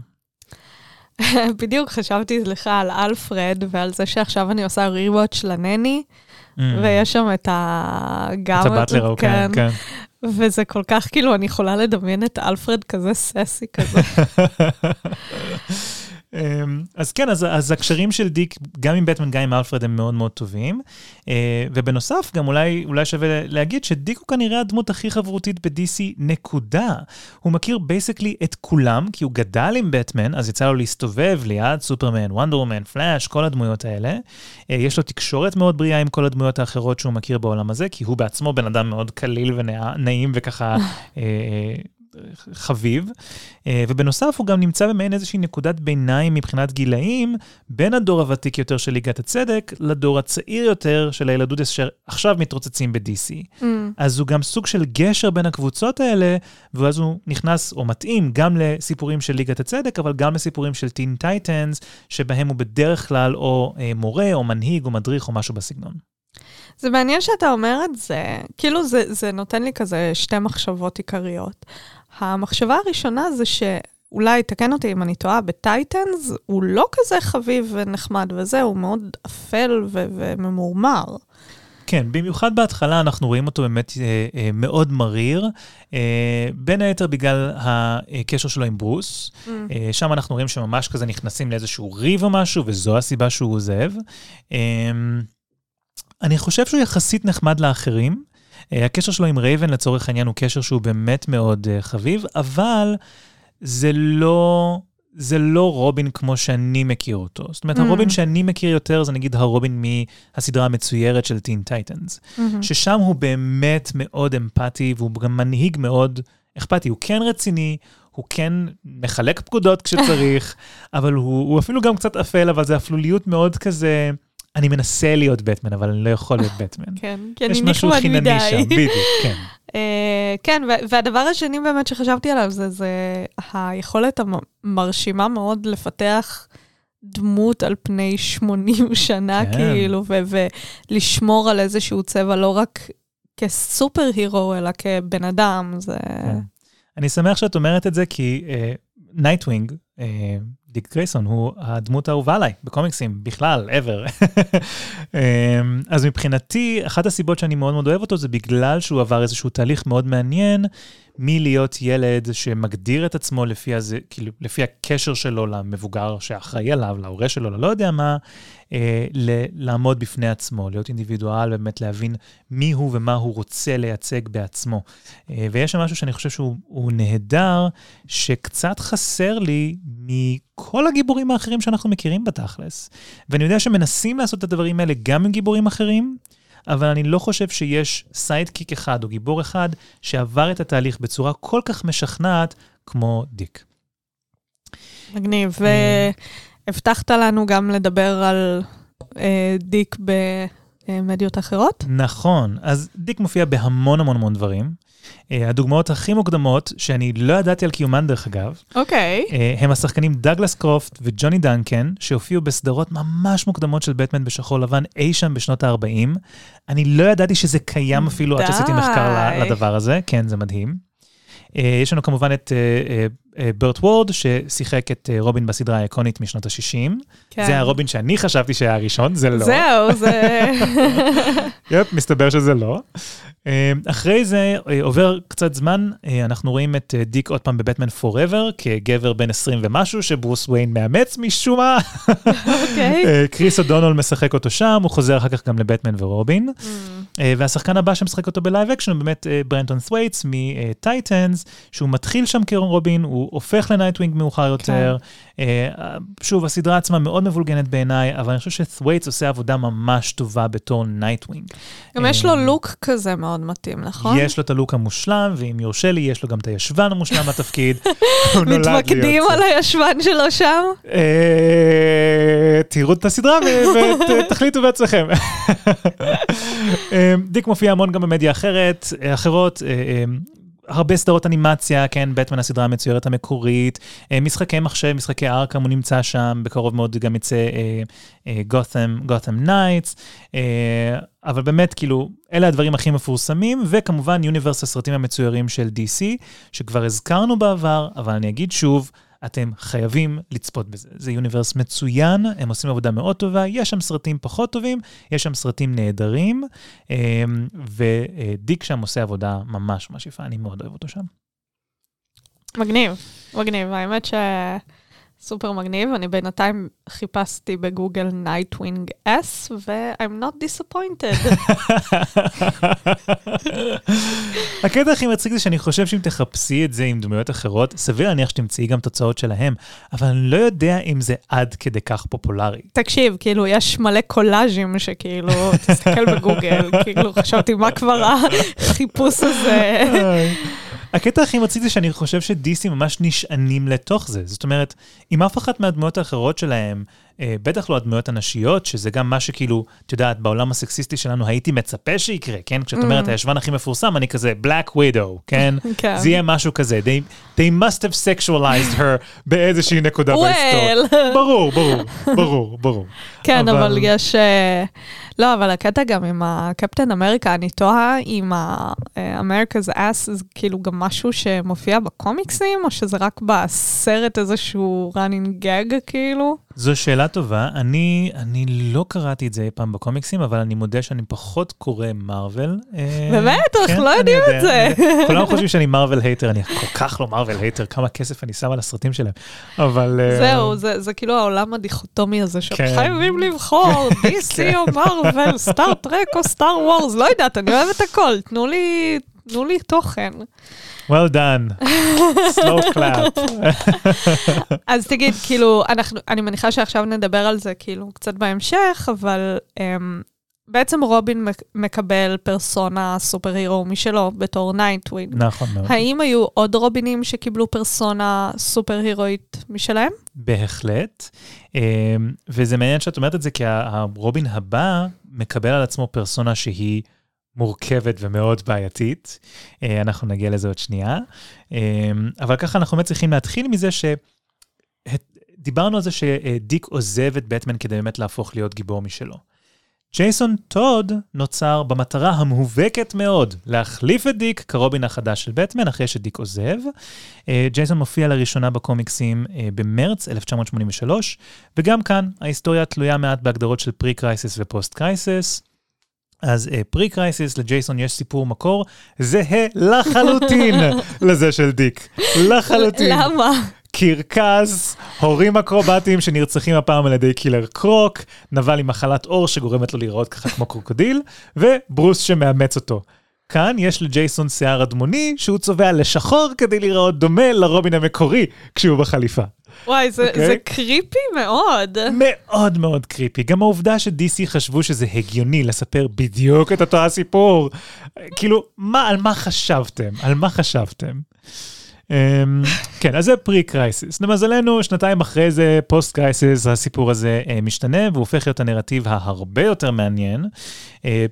בדיוק חשבתי לך על אלפרד ועל זה שעכשיו אני עושה ריוואץ' לנני, mm. ויש שם את ה... גם... את הבטלר, כן, כן. וזה כל כך, כאילו, אני יכולה לדמיין את אלפרד כזה ססי כזה. אמ, אז כן, אז, אז הקשרים של דיק, גם עם בטמן, גם עם אלפרד, הם מאוד מאוד טובים. אה, ובנוסף, גם אולי, אולי שווה להגיד שדיק הוא כנראה הדמות הכי חברותית ב-DC, נקודה. הוא מכיר basically את כולם, כי הוא גדל עם בטמן, אז יצא לו להסתובב ליד סופרמן, וונדרמן, פלאש, כל הדמויות האלה. אה, יש לו תקשורת מאוד בריאה עם כל הדמויות האחרות שהוא מכיר בעולם הזה, כי הוא בעצמו בן אדם מאוד קליל ונעים וככה... חביב, אה, ובנוסף הוא גם נמצא במעין איזושהי נקודת ביניים מבחינת גילאים, בין הדור הוותיק יותר של ליגת הצדק, לדור הצעיר יותר של הילדות שעכשיו מתרוצצים ב-DC. ממ. אז הוא גם סוג של גשר בין הקבוצות האלה, ואז הוא נכנס או מתאים גם לסיפורים של ליגת הצדק, אבל גם לסיפורים של טין טייטנס, שבהם הוא בדרך כלל או אה, מורה, או מנהיג, או מדריך, או משהו בסגנון. זה מעניין שאתה אומר את זה, כאילו זה, זה נותן לי כזה שתי מחשבות עיקריות. המחשבה הראשונה זה שאולי, תקן אותי אם אני טועה, בטייטנס הוא לא כזה חביב ונחמד וזה, הוא מאוד אפל ו- וממורמר. כן, במיוחד בהתחלה אנחנו רואים אותו באמת אה, אה, מאוד מריר, אה, בין היתר בגלל הקשר שלו עם ברוס. Mm. אה, שם אנחנו רואים שממש כזה נכנסים לאיזשהו ריב או משהו, וזו הסיבה שהוא עוזב. אה, אני חושב שהוא יחסית נחמד לאחרים. Uh, הקשר שלו עם רייבן לצורך העניין הוא קשר שהוא באמת מאוד uh, חביב, אבל זה לא, זה לא רובין כמו שאני מכיר אותו. זאת אומרת, mm. הרובין שאני מכיר יותר זה נגיד הרובין מהסדרה המצוירת של טין טייטנס, mm-hmm. ששם הוא באמת מאוד אמפתי והוא גם מנהיג מאוד אכפתי. הוא כן רציני, הוא כן מחלק פקודות כשצריך, אבל הוא, הוא אפילו גם קצת אפל, אבל זה אפלוליות מאוד כזה... אני מנסה להיות בטמן, אבל אני לא יכול להיות בטמן. כן, כי אני נחמד מדי. יש משהו חינני שם, בדיוק, כן. אה, כן, והדבר השני באמת שחשבתי עליו זה, היכולת המרשימה מאוד לפתח דמות על פני 80 שנה, כן. כאילו, ולשמור על איזשהו צבע לא רק כ superhero, אלא כבן אדם, זה... כן. אני שמח שאת אומרת את זה, כי נייטווינג, אה, דיק גרייסון, הוא הדמות האהובה עליי בקומיקסים, בכלל, ever. אמ, אז מבחינתי, אחת הסיבות שאני מאוד מאוד אוהב אותו, זה בגלל שהוא עבר איזשהו תהליך מאוד מעניין, מלהיות ילד שמגדיר את עצמו לפי, הזה, כאילו, לפי הקשר שלו למבוגר שאחראי עליו, להורה שלו, ללא יודע מה, אה, ל- לעמוד בפני עצמו, להיות אינדיבידואל, באמת להבין מי הוא ומה הוא רוצה לייצג בעצמו. אה, ויש שם משהו שאני חושב שהוא הוא נהדר, שקצת חסר לי מכל הגיבורים האחרים שאנחנו מכירים בתכלס. ואני יודע שמנסים לעשות את הדברים האלה גם עם גיבורים אחרים, אבל אני לא חושב שיש sidekick אחד או גיבור אחד שעבר את התהליך בצורה כל כך משכנעת כמו דיק. מגניב. אה. והבטחת לנו גם לדבר על אה, דיק במדיות אחרות? נכון, אז דיק מופיע בהמון המון המון דברים. Uh, הדוגמאות הכי מוקדמות, שאני לא ידעתי על קיומן דרך אגב, אוקיי. uh, הם השחקנים דאגלס קרופט וג'וני דנקן, שהופיעו בסדרות ממש מוקדמות של בטמן בשחור לבן אי שם בשנות ה-40. אני לא ידעתי שזה קיים אפילו עד שעשיתי מחקר די. לדבר הזה, כן, זה מדהים. Uh, יש לנו כמובן את ברט וורד, ששיחק את uh, רובין בסדרה האיקונית משנות ה-60. כן. זה הרובין שאני חשבתי שהיה הראשון, זה לא. זהו, זה... יפ, מסתבר שזה לא. אה, אחרי זה אה, עובר קצת זמן, אה, אנחנו רואים את אה, דיק עוד פעם בבטמן פוראבר, כגבר בן 20 ומשהו, שברוס וויין מאמץ משום מה. אוקיי. אה, קריס אודונול משחק אותו שם, הוא חוזר אחר כך גם לבטמן ורובין. אה, והשחקן הבא שמשחק אותו ב live action הוא באמת אה, ברנטון סווייטס מטייטנס, שהוא מתחיל שם כרובין, הוא הופך לנייטווינג מאוחר יותר. אה, שוב, הסדרה עצמה מאוד מבולגנת בעיניי, אבל אני חושב שסווייטס עושה עבודה ממש טובה בתור נייטווינג. גם יש לו לוק כזה מאוד מתאים, נכון? יש לו את הלוק המושלם, ואם יורשה לי, יש לו גם את הישבן המושלם להיות מתמקדים. על הישבן שלו שם? אה, תראו את הסדרה ותחליטו בעצמכם. אה, דיק מופיע המון גם במדיה אחרת, אה, אחרות. הרבה סדרות אנימציה, כן, בטמן הסדרה המצוירת המקורית, אה, משחקי מחשב, משחקי ארכם, הוא נמצא שם, בקרוב מאוד גם יצא גותם, גותם נייטס, אבל באמת, כאילו, אלה הדברים הכי מפורסמים, וכמובן universe הסרטים המצוירים של DC, שכבר הזכרנו בעבר, אבל אני אגיד שוב, אתם חייבים לצפות בזה. זה universe מצוין, הם עושים עבודה מאוד טובה, יש שם סרטים פחות טובים, יש שם סרטים נהדרים, אה, ודיק שם עושה עבודה ממש ממש יפה, אני מאוד אוהב אותו שם. מגניב, מגניב. האמת שסופר מגניב. אני בינתיים חיפשתי בגוגל Nightwing's ass, ו-I'm not disappointed. הקטע הכי מצחיק זה שאני חושב שאם תחפשי את זה עם דמויות אחרות, סביר להניח שתמצאי גם תוצאות שלהם, אבל אני לא יודע אם זה עד כדי כך פופולרי. תקשיב, כאילו, יש מלא קולאז'ים שכאילו, תסתכל בגוגל, כאילו, חשבתי, מה כבר החיפוש הזה? הקטע הכי מצחיק זה שאני חושב שדיסי ממש נשענים לתוך זה. זאת אומרת, אם אף אחת מהדמויות האחרות שלהם, אה, בטח לא הדמויות הנשיות, שזה גם מה שכאילו, את יודעת, בעולם הסקסיסטי שלנו הייתי מצפה שיקרה, כן? כשאת אומרת, הישבן הכי מפורסם, אני כזה, Black Widow, כן? כן. זה יהיה משהו כזה. They, they must have sexualized her באיזושהי נקודה בהיסטוריה. Well. ברור, ברור, ברור, ברור. כן, אבל- אבל יש... אה, לא, אבל הקטע גם עם הקפטן אמריקה, אני תוהה אם ה-America's Ass זה כאילו גם משהו שמופיע בקומיקסים, או שזה רק בסרט איזשהו running gag, כאילו? זו שאלה טובה. אני, אני לא קראתי את זה אי פעם בקומיקסים, אבל אני מודה שאני פחות קורא מארוול. אה, באמת? אנחנו לא אני יודעים יודע, את זה. כולם חושבים שאני מארוול hater, אני כל כך לא מארוול hater, כמה כסף אני שם על הסרטים שלהם. אבל... אה, זהו, זה, כאילו העולם הדיכוטומי הזה, כן. שחייבים לבחור, DC או מרוויל, סטאר טרק או סטאר וורס, לא יודעת, אני אוהבת הכל, תנו לי, תנו לי תוכן. well done. slow clap. אז תגיד, כאילו, אנחנו, אני מניחה שעכשיו נדבר על זה כאילו קצת בהמשך, אבל um, בעצם רובין מק- מקבל פרסונה super hero משלו בתור נייטווינג. נכון מאוד. האם היו עוד רובינים שקיבלו פרסונה סופר הירואית משלהם? בהחלט. אה, וזה מעניין שאת אומרת את זה, כי הרובין הבא מקבל על עצמו פרסונה שהיא מורכבת ומאוד בעייתית. אה, אנחנו נגיע לזה עוד שנייה. אה, אבל ככה אנחנו באמת צריכים להתחיל מזה ש... דיברנו על זה שדיק עוזב את בטמן כדי באמת להפוך להיות גיבור משלו. ג'ייסון טוד נוצר במטרה המובהקת מאוד להחליף את דיק כרובין החדש של בטמן אחרי שדיק עוזב. אה, ג'ייסון מופיע לראשונה בקומיקסים במרץ 1983, וגם כאן ההיסטוריה תלויה מעט בהגדרות של pre-Crisis ו post-Crisis. אז pre uh, Crisis לג'ייסון יש סיפור מקור זהה לחלוטין לזה של דיק. לחלוטין. למה? קרקס, הורים אקרובטיים שנרצחים הפעם על ידי קילר קרוק, נבל עם מחלת עור שגורמת לו להיראות ככה כמו קרוקודיל, וברוס שמאמץ אותו. כאן יש לג'ייסון שיער אדמוני שהוא צובע לשחור כדי להיראות דומה לרובין המקורי כשהוא בחליפה. וואי, זה, okay. אוקיי? זה creepy מאוד. מאוד מאוד creepy. גם העובדה ש-DC חשבו שזה הגיוני לספר בדיוק את אותו הסיפור. כאילו, מה, על מה חשבתם? על מה חשבתם? Um, כן, אז זה pre-Crisis. למזלנו, שנתיים אחרי זה, post-Crisis, הסיפור הזה uh, משתנה, והוא הופך להיות הנרטיב ההרבה יותר מעניין.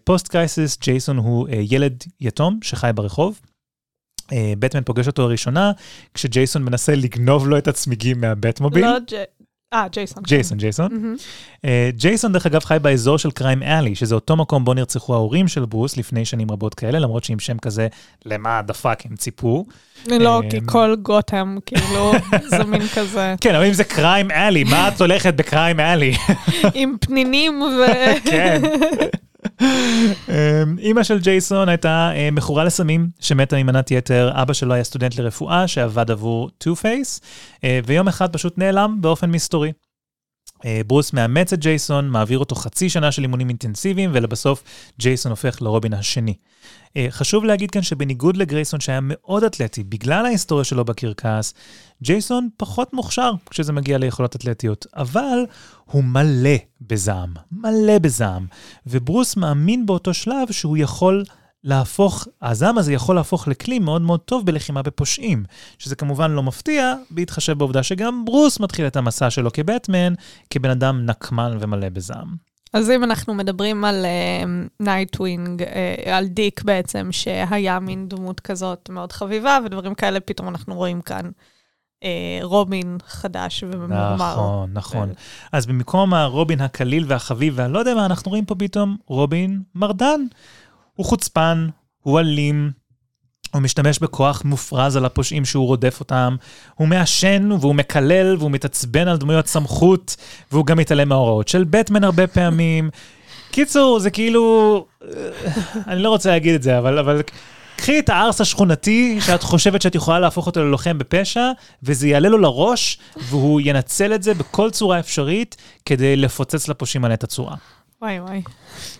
post-Crisis, ג'ייסון הוא uh, ילד יתום שחי ברחוב. בטמן פוגש אותו לראשונה, כשג'ייסון מנסה לגנוב לו את הצמיגים מהבטמוביל. לא. אה, ג'ייסון. ג'ייסון, ג'ייסון. ג'ייסון, דרך אגב, חי באזור של Crime Alley, שזה אותו מקום בו נרצחו ההורים של ברוס לפני שנים רבות כאלה, למרות שעם שם כזה, למה the fuck הם ציפו. לא, כי כל גותם, כאילו, זה מין כזה. כן, אבל אם זה Crime Alley, מה את הולכת ב Crime Alley? עם פנינים ו... כן. אימא של ג'ייסון הייתה מכורה לסמים שמתה ממנת יתר, אבא שלו היה סטודנט לרפואה שעבד עבור Two-Face, ויום אחד פשוט נעלם באופן מסתורי. ברוס מאמץ את ג'ייסון, מעביר אותו חצי שנה של אימונים אינטנסיביים, ולבסוף ג'ייסון הופך לרובין השני. חשוב להגיד כאן שבניגוד לגרייסון שהיה מאוד אתלטי, בגלל ההיסטוריה שלו בקרקס, ג'ייסון פחות מוכשר כשזה מגיע ליכולות אתלטיות, אבל הוא מלא בזעם, מלא בזעם. וברוס מאמין באותו שלב שהוא יכול להפוך, הזעם הזה יכול להפוך לכלי מאוד מאוד טוב בלחימה בפושעים, שזה כמובן לא מפתיע, בהתחשב בעובדה שגם ברוס מתחיל את המסע שלו כבטמן, כבן אדם נקמן ומלא בזעם. אז אם אנחנו מדברים על נייטווינג, uh, uh, על דיק בעצם, שהיה מין דמות כזאת מאוד חביבה, ודברים כאלה, פתאום אנחנו רואים כאן uh, רובין חדש וממורמר. נכון, נכון. ו... אז במקום הרובין הקליל והחביב, והלא יודע מה, אנחנו רואים פה פתאום רובין מרדן. הוא חוצפן, הוא אלים, הוא משתמש בכוח מופרז על הפושעים שהוא רודף אותם, הוא מעשן והוא מקלל והוא מתעצבן על דמויות סמכות, והוא גם מתעלם מההוראות של בטמן הרבה פעמים. קיצור, זה כאילו, אני לא רוצה להגיד את זה, אבל, אבל קחי את הארס השכונתי, שאת חושבת שאת יכולה להפוך אותו ללוחם בפשע, וזה יעלה לו לראש, והוא ינצל את זה בכל צורה אפשרית כדי לפוצץ לפושעים על את הצורה. וואי וואי.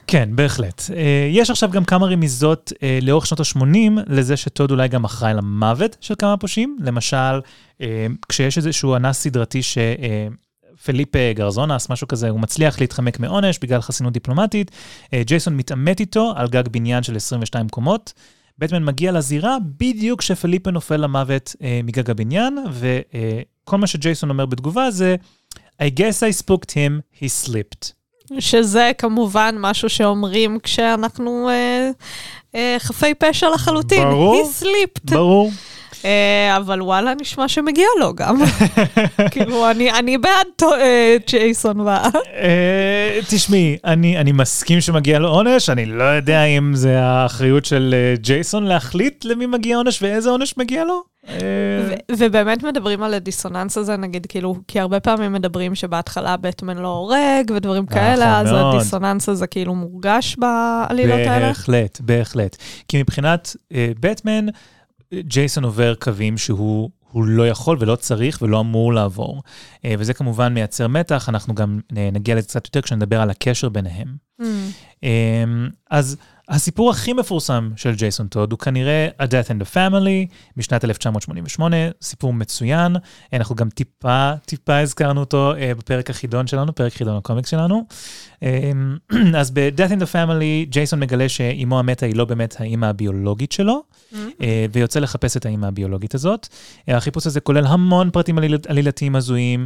כן, בהחלט. Uh, יש עכשיו גם כמה רמיזות uh, לאורך שנות ה-80 לזה שטוד אולי גם אחראי למוות של כמה פושעים. למשל, uh, כשיש איזשהו אנס סדרתי ש... פליפה גרזונס, משהו כזה, הוא מצליח להתחמק מעונש בגלל חסינות דיפלומטית. ג'ייסון מתעמת איתו על גג בניין של 22 קומות. בטמן מגיע לזירה בדיוק כשפליפה נופל למוות uh, מגג הבניין, וכל uh, מה שג'ייסון אומר בתגובה זה, I guess I spooked him, he slipped. שזה כמובן משהו שאומרים כשאנחנו אה, אה, חפי פשע לחלוטין. ברור. He slipped. ברור. אה, אבל וואלה, נשמע שמגיע לו גם. כאילו, אני, אני בעד אה, ג'ייסון ו... אה, תשמעי, אני, אני מסכים שמגיע לו עונש, אני לא יודע אם זה האחריות של אה, ג'ייסון להחליט למי מגיע עונש ואיזה עונש מגיע לו. אה, ובאמת מדברים על הדיסוננס הזה, נגיד, כאילו, כי הרבה פעמים מדברים שבהתחלה בטמן לא הורג ודברים נכון כאלה, אז. הדיסוננס הזה כאילו מורגש בעלילות האלה. בהחלט, בהחלט. כי מבחינת אה, בטמן, ג'ייסון עובר קווים שהוא הוא לא יכול ולא צריך ולא אמור לעבור. אה, וזה כמובן מייצר מתח, אנחנו גם אה, נגיע לזה קצת יותר כשנדבר על הקשר ביניהם. Mm. אה, אז הסיפור הכי מפורסם של ג'ייסון טוד הוא כנראה A Death in the Family משנת 1988, סיפור מצוין. אנחנו גם טיפה, טיפה הזכרנו אותו בפרק החידון שלנו, פרק חידון הקומיקס שלנו. אז ב-Death in the Family, ג'ייסון מגלה שאימו המתה היא לא באמת האימא הביולוגית שלו, Mm. ויוצא לחפש את האימא הביולוגית הזאת. החיפוש הזה כולל המון פרטים עליל- עלילתיים הזויים.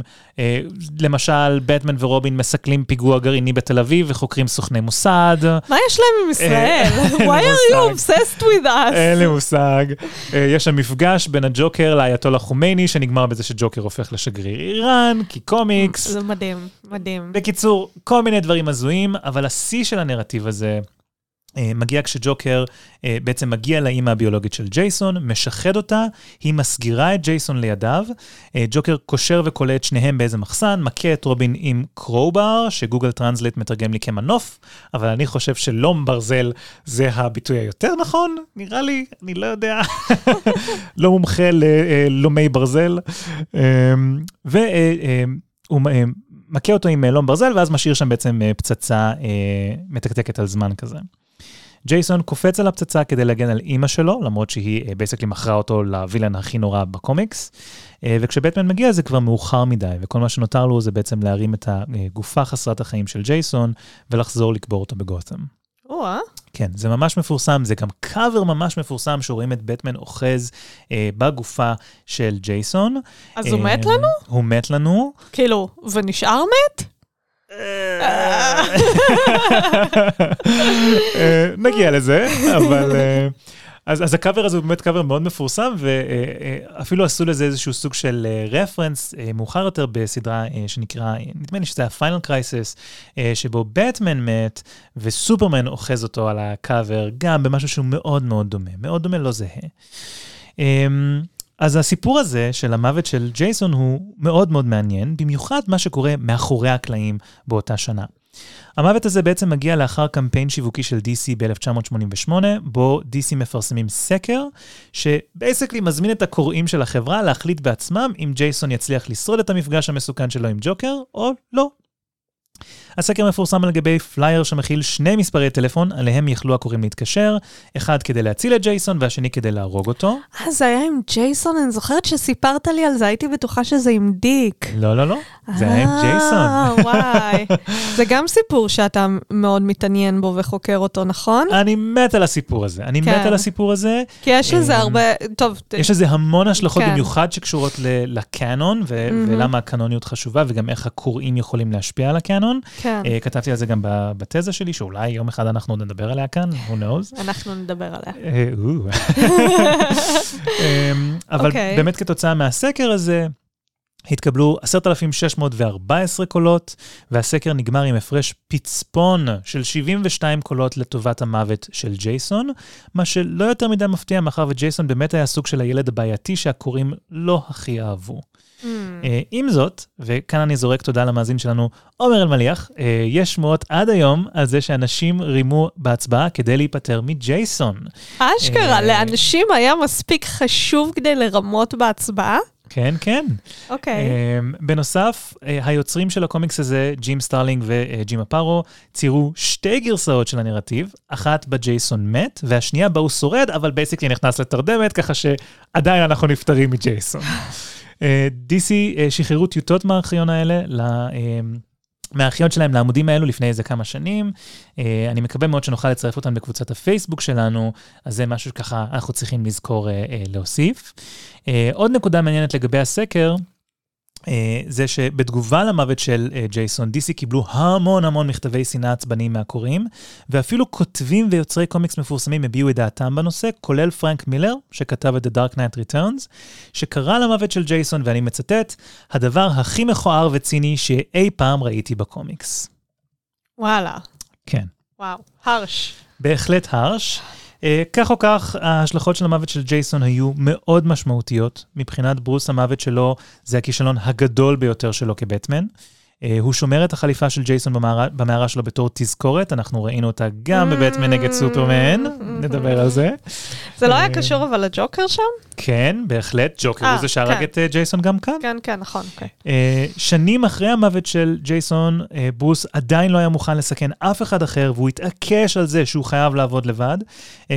למשל, בטמן ורובין מסכלים פיגוע גרעיני בתל אביב וחוקרים סוכני מוסד. מה יש להם עם ישראל? ישראל? Why are you obsessed with us? אין לי מושג. אה, יש שם מפגש בין הג'וקר לאייתולה חומייני, שנגמר בזה שג'וקר הופך לשגריר איראן, כי קומיקס. זה מדהים, מדהים. בקיצור, כל מיני דברים הזויים, אבל השיא של הנרטיב הזה אה, מגיע כשג'וקר אה, בעצם מגיע לאימא הביולוגית של ג'ייסון, משחד אותה, היא מסגירה את ג'ייסון לידיו, אה, ג'וקר קושר וכולא את שניהם באיזה מחסן, מכה את רובין עם crowbar, שגוגל טרנסלייט מתרגם לי כמנוף, אבל אני חושב שלום ברזל זה הביטוי היותר נכון, נראה לי, אני לא יודע. לא מומחה ללומי ברזל. אה, והוא אה, מכה אותו עם אה, לום ברזל, ואז משאיר שם בעצם אה, פצצה אה, מתקתקת על זמן כזה. ג'ייסון קופץ על הפצצה כדי להגן על אימא שלו, למרות שהיא basically מכרה אותו ל villain הכי נורא בקומיקס. וכשבטמן מגיע זה כבר מאוחר מדי, וכל מה שנותר לו זה בעצם להרים את הגופה חסרת החיים של ג'ייסון ולחזור לקבור אותו בגותם. או-אה. כן, זה ממש מפורסם, זה גם קאבר ממש מפורסם שרואים את בטמן אוחז אה, בגופה של ג'ייסון. אז הוא אה, מת לנו? הוא מת לנו. כאילו, ונשאר מת? אה, נגיע לזה, אבל... אה, אז, אז הקאבר הזה הוא באמת קאבר מאוד מפורסם, ואפילו עשו לזה איזשהו סוג של reference מאוחר יותר בסדרה אה, שנקרא, אה, נדמה לי שזה ה Final Crisis, שבו בטמן מת וסופרמן אוחז אותו על הקאבר, גם במשהו שהוא מאוד מאוד דומה, מאוד דומה, לא זהה. אמ, אז הסיפור הזה של המוות של ג'ייסון הוא מאוד מאוד מעניין, במיוחד מה שקורה מאחורי הקלעים באותה שנה. המוות הזה בעצם מגיע לאחר קמפיין שיווקי של DC ב-1988, בו DC מפרסמים סקר, שבייסקלי מזמין את הקוראים של החברה להחליט בעצמם אם ג'ייסון יצליח לשרוד את המפגש המסוכן שלו עם ג'וקר או לא. הסקר מפורסם על גבי פלייר שמכיל שני מספרי טלפון, עליהם יכלו הקוראים להתקשר, אחד כדי להציל את ג'ייסון והשני כדי להרוג אותו. אה, זה היה עם ג'ייסון, אני זוכרת שסיפרת לי על זה, הייתי בטוחה שזה עם דיק. לא, לא, לא, זה היה עם אה, ג'ייסון. וואי. זה גם סיפור שאתה מאוד מתעניין בו וחוקר אותו, נכון? אני מת על הסיפור הזה, אני כן. מת על הסיפור הזה. כי יש לזה אה, הרבה, טוב, יש לזה המון השלכות, כן. במיוחד שקשורות לקאנון, ו-. ולמה הקאנוניות חשובה, וגם איך הקוראים יכולים להשפיע על הקאנון. כן, אה, כתבתי על זה גם בתזה שלי, שאולי יום אחד אנחנו נדבר עליה כאן, who knows. אנחנו נדבר עליה. אמ, אבל אוקיי. באמת כתוצאה מהסקר הזה, התקבלו 10,614 קולות, והסקר נגמר עם הפרש פצפון של 72 קולות לטובת המוות של ג'ייסון, מה שלא יותר מדי מפתיע, מאחר וג'ייסון באמת היה סוג של הילד הבעייתי שהקוראים לא הכי אהבו. Mm. אה, עם זאת, וכאן אני זורק תודה למאזין שלנו, עומר אלמליח, אה, יש שמועות עד היום על זה שאנשים רימו בהצבעה כדי להיפטר מג'ייסון. אשכרה, אה, לאנשים היה מספיק חשוב כדי לרמות בהצבעה? כן, כן. אוקיי. Um, בנוסף, uh, היוצרים של הקומיקס הזה, ג'ים סטארלינג וג'ים אפארו, ציירו שתי גרסאות של הנרטיב, אחת בה ג'ייסון מת, והשנייה בה הוא שורד, אבל basically נכנס לתרדמת, ככה שעדיין אנחנו נפטרים מג'ייסון. uh, DC uh, שחררו טיוטות מהארכיון האלה. Uh, מהארכיון שלהם לעמודים האלו לפני איזה כמה שנים. אני מקווה מאוד שנוכל לצרף אותם בקבוצת הפייסבוק שלנו, אז זה משהו שככה אנחנו צריכים לזכור להוסיף. עוד נקודה מעניינת לגבי הסקר, זה שבתגובה למוות של uh, ג'ייסון, DC קיבלו המון המון מכתבי שנאה עצבניים מהקוראים, ואפילו כותבים ויוצרי קומיקס מפורסמים הביעו את דעתם בנושא, כולל פרנק מילר, שכתב את The Dark Knight Returns, שקרא למוות של ג'ייסון, ואני מצטט, הדבר הכי מכוער וציני שאי פעם ראיתי בקומיקס. וואלה. כן. וואו. הרש. בהחלט הרש. Uh, כך או כך, ההשלכות של המוות של ג'ייסון היו מאוד משמעותיות. מבחינת ברוס, המוות שלו זה הכישלון הגדול ביותר שלו כבטמן. Uh, הוא שומר את החליפה של ג'ייסון במערה, במערה שלו בתור תזכורת, אנחנו ראינו אותה גם בבטמן נגד סופרמן, נדבר על זה. זה לא היה אה, קשור אבל לג'וקר שם? כן, בהחלט, ג'וקר אה, הוא זה שהרג כן. את ג'ייסון גם כאן. כן, כן, נכון, אוקיי. שנים אחרי המוות של ג'ייסון, ברוס עדיין לא היה מוכן לסכן אף אחד אחר, והוא התעקש על זה שהוא חייב לעבוד לבד.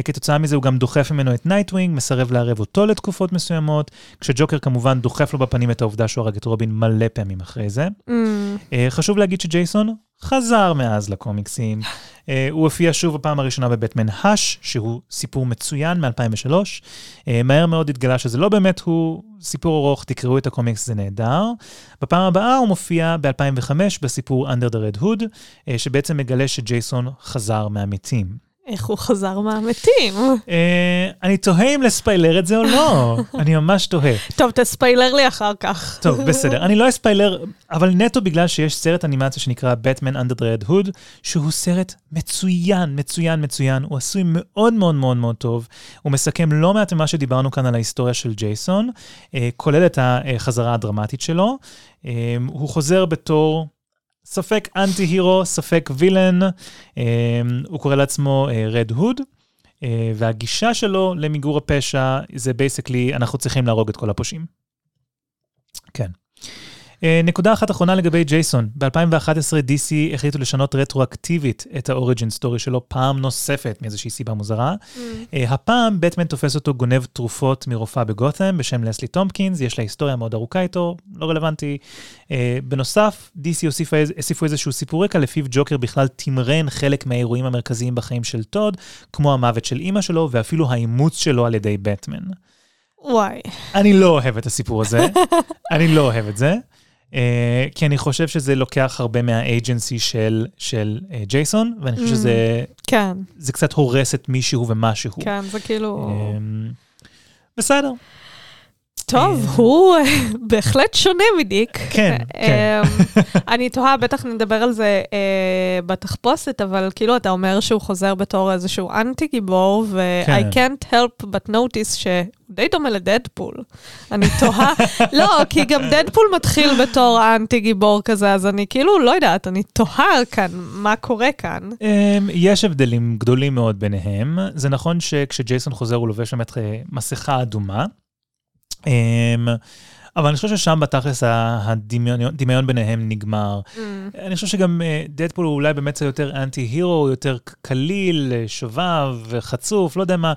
כתוצאה מזה הוא גם דוחף ממנו את נייטווינג, מסרב לערב אותו לתקופות מסוימות, כשג'וקר כמובן דוחף לו בפנים את העובדה שהוא הרג את רובין מלא פעמים אחרי זה. Mm, חשוב להגיד שג'ייסון חזר מאז לקומיקסים. Uh, הוא הופיע שוב בפעם הראשונה בבטמן Hush, שהוא סיפור מצוין מ-2003. Uh, מהר מאוד התגלה שזה לא באמת הוא, סיפור ארוך, תקראו את הקומיקס, זה נהדר. בפעם הבאה הוא מופיע ב-2005 בסיפור Under the Red Hood, שבעצם מגלה שג'ייסון חזר מהמתים. איך הוא חזר מהמתים? אה, אני תוהה אם לספיילר את זה או לא, אני ממש תוהה. טוב, תספיילר לי אחר כך. טוב, בסדר. אני לא אספיילר, אבל נטו בגלל שיש סרט אנימציה שנקרא Batman Under the Red Hood, שהוא סרט מצוין, מצוין, מצוין. הוא עשוי מאוד מאוד מאוד מאוד טוב. הוא מסכם לא מעט ממה שדיברנו כאן על ההיסטוריה של ג'ייסון, אה, כולל את החזרה הדרמטית שלו. אה, הוא חוזר בתור... ספק anti-hero, ספק villain, הוא קורא לעצמו Red Hood, והגישה שלו למיגור הפשע זה basically, אנחנו צריכים להרוג את כל הפושעים. כן. אה, נקודה אחת אחרונה לגבי ג'ייסון. ב-2011 DC החליטו לשנות רטרואקטיבית את ה origin story שלו פעם נוספת מאיזושהי סיבה מוזרה. Mm. Uh, הפעם בטמן תופס אותו גונב תרופות מרופאה בגות'ם בשם לסלי טומפקינס, יש לה היסטוריה מאוד ארוכה איתו, לא רלוונטי. Uh, בנוסף, DC הוסיפו, הוסיפו איזשהו סיפור רקע לפיו ג'וקר בכלל תמרן חלק מהאירועים המרכזיים בחיים של טוד, כמו המוות של אימא שלו ואפילו האימוץ שלו על ידי בטמן. וואי. אני לא אוהב את הסיפור הזה, אני לא אוהב את זה. Uh, כי אני חושב שזה לוקח הרבה מהאג'נסי של, של uh, ג'ייסון, ואני חושב mm, שזה כן. זה קצת הורס את מישהו ומשהו. כן, זה כאילו... Um, בסדר. טוב, הוא בהחלט שונה מדיק. כן, כן. אני תוהה, בטח נדבר על זה בתחפושת, אבל כאילו אתה אומר שהוא חוזר בתור איזשהו אנטי גיבור, ו- כן. Can't help but notice ש... די דומה לדדפול. אני תוהה, לא, כי גם דדפול מתחיל בתור האנטי גיבור כזה, אז אני כאילו, לא יודעת, אני תוהה כאן, מה קורה כאן. Um, יש הבדלים גדולים מאוד ביניהם. זה נכון שכשג'ייסון חוזר הוא לובש באמת אה, מסכה אדומה. Um, אבל אני חושב ששם בתכלס הדמיון ביניהם נגמר. Mm. אני חושב שגם דדפול הוא אולי באמת יותר אנטי-הירו, יותר קליל, שובב, חצוף, לא יודע מה.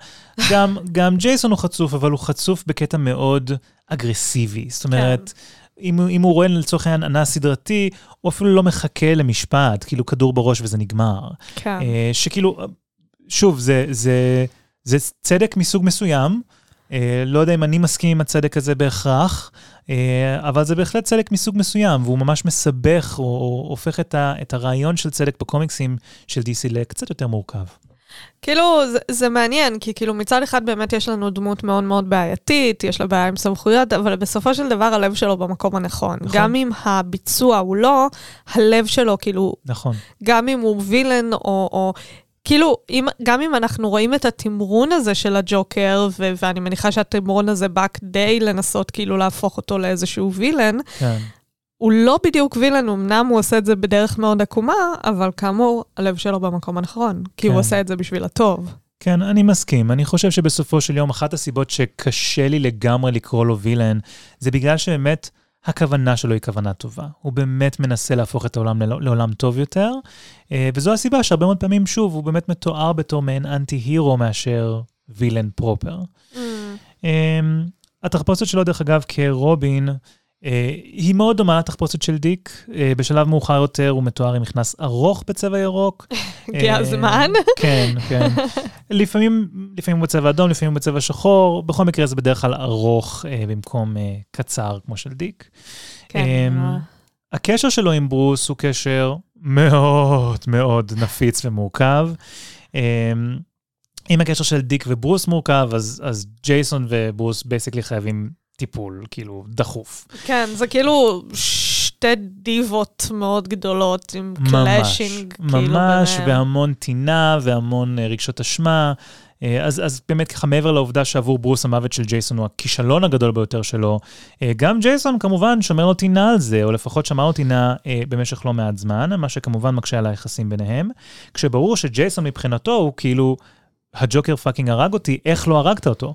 גם, גם ג'ייסון הוא חצוף, אבל הוא חצוף בקטע מאוד אגרסיבי. זאת אומרת, כן. אם, אם הוא רואה לצורך העניין אנס סדרתי, הוא אפילו לא מחכה למשפט, כאילו כדור בראש וזה נגמר. כן. שכאילו, שוב, זה, זה, זה צדק מסוג מסוים. אה, לא יודע אם אני מסכים עם הצדק הזה בהכרח, אה, אבל זה בהחלט צדק מסוג מסוים, והוא ממש מסבך, או, או הופך את, ה, את הרעיון של צדק בקומיקסים של DC לקצת יותר מורכב. כאילו, זה, זה מעניין, כי כאילו מצד אחד באמת יש לנו דמות מאוד מאוד בעייתית, יש לה בעיה עם סמכויות, אבל בסופו של דבר הלב שלו במקום הנכון. נכון. גם אם הביצוע הוא לא, הלב שלו כאילו... נכון. גם אם הוא וילן או, או כאילו, אם, גם אם אנחנו רואים את התמרון הזה של הג'וקר, ו- ואני מניחה שהתמרון הזה בא כדי לנסות כאילו להפוך אותו לאיזשהו וילן, כן. הוא לא בדיוק וילן, אמנם הוא עושה את זה בדרך מאוד עקומה, אבל כאמור, הלב שלו במקום הנכון, כי כן. הוא עושה את זה בשביל הטוב. כן, אני מסכים. אני חושב שבסופו של יום, אחת הסיבות שקשה לי לגמרי לקרוא לו וילן, זה בגלל שבאמת... הכוונה שלו היא כוונה טובה. הוא באמת מנסה להפוך את העולם לעולם טוב יותר, אה, וזו הסיבה שהרבה מאוד פעמים, שוב, הוא באמת מתואר בתור מעין אנטי-הירו מאשר וילן פרופר. Mm. אמ, התחפושת שלו, דרך אגב, כרובין, היא מאוד דומה לתחפושת של דיק. אה, בשלב מאוחר יותר הוא מתואר עם מכנס ארוך בצבע ירוק. הגיע הזמן. כן, כן. לפעמים, לפעמים בצבע אדום, לפעמים בצבע שחור. בכל מקרה זה בדרך כלל ארוך במקום קצר כמו של דיק. כן. הקשר שלו עם ברוס הוא קשר מאוד מאוד נפיץ ומורכב. אם הקשר של דיק וברוס מורכב, אז, אז ג'ייסון וברוס basically חייבים טיפול, כאילו, דחוף. כן, זה כאילו שתי דיוות מאוד גדולות עם clashing, כאילו, ביניהם. ממש, והמון טינה והמון אה, רגשות אשמה. אה, אז, אז באמת ככה מעבר לעובדה שעבור ברוס המוות של ג'ייסון הוא הכישלון הגדול ביותר שלו, אה, גם ג'ייסון כמובן שומר לו טינה על זה, או לפחות שמר לו טינה במשך לא מעט זמן, מה שכמובן מקשה על היחסים ביניהם, כשברור שג'ייסון מבחינתו הוא כאילו, הג'וקר fucking הרג אותי, איך לא הרגת אותו?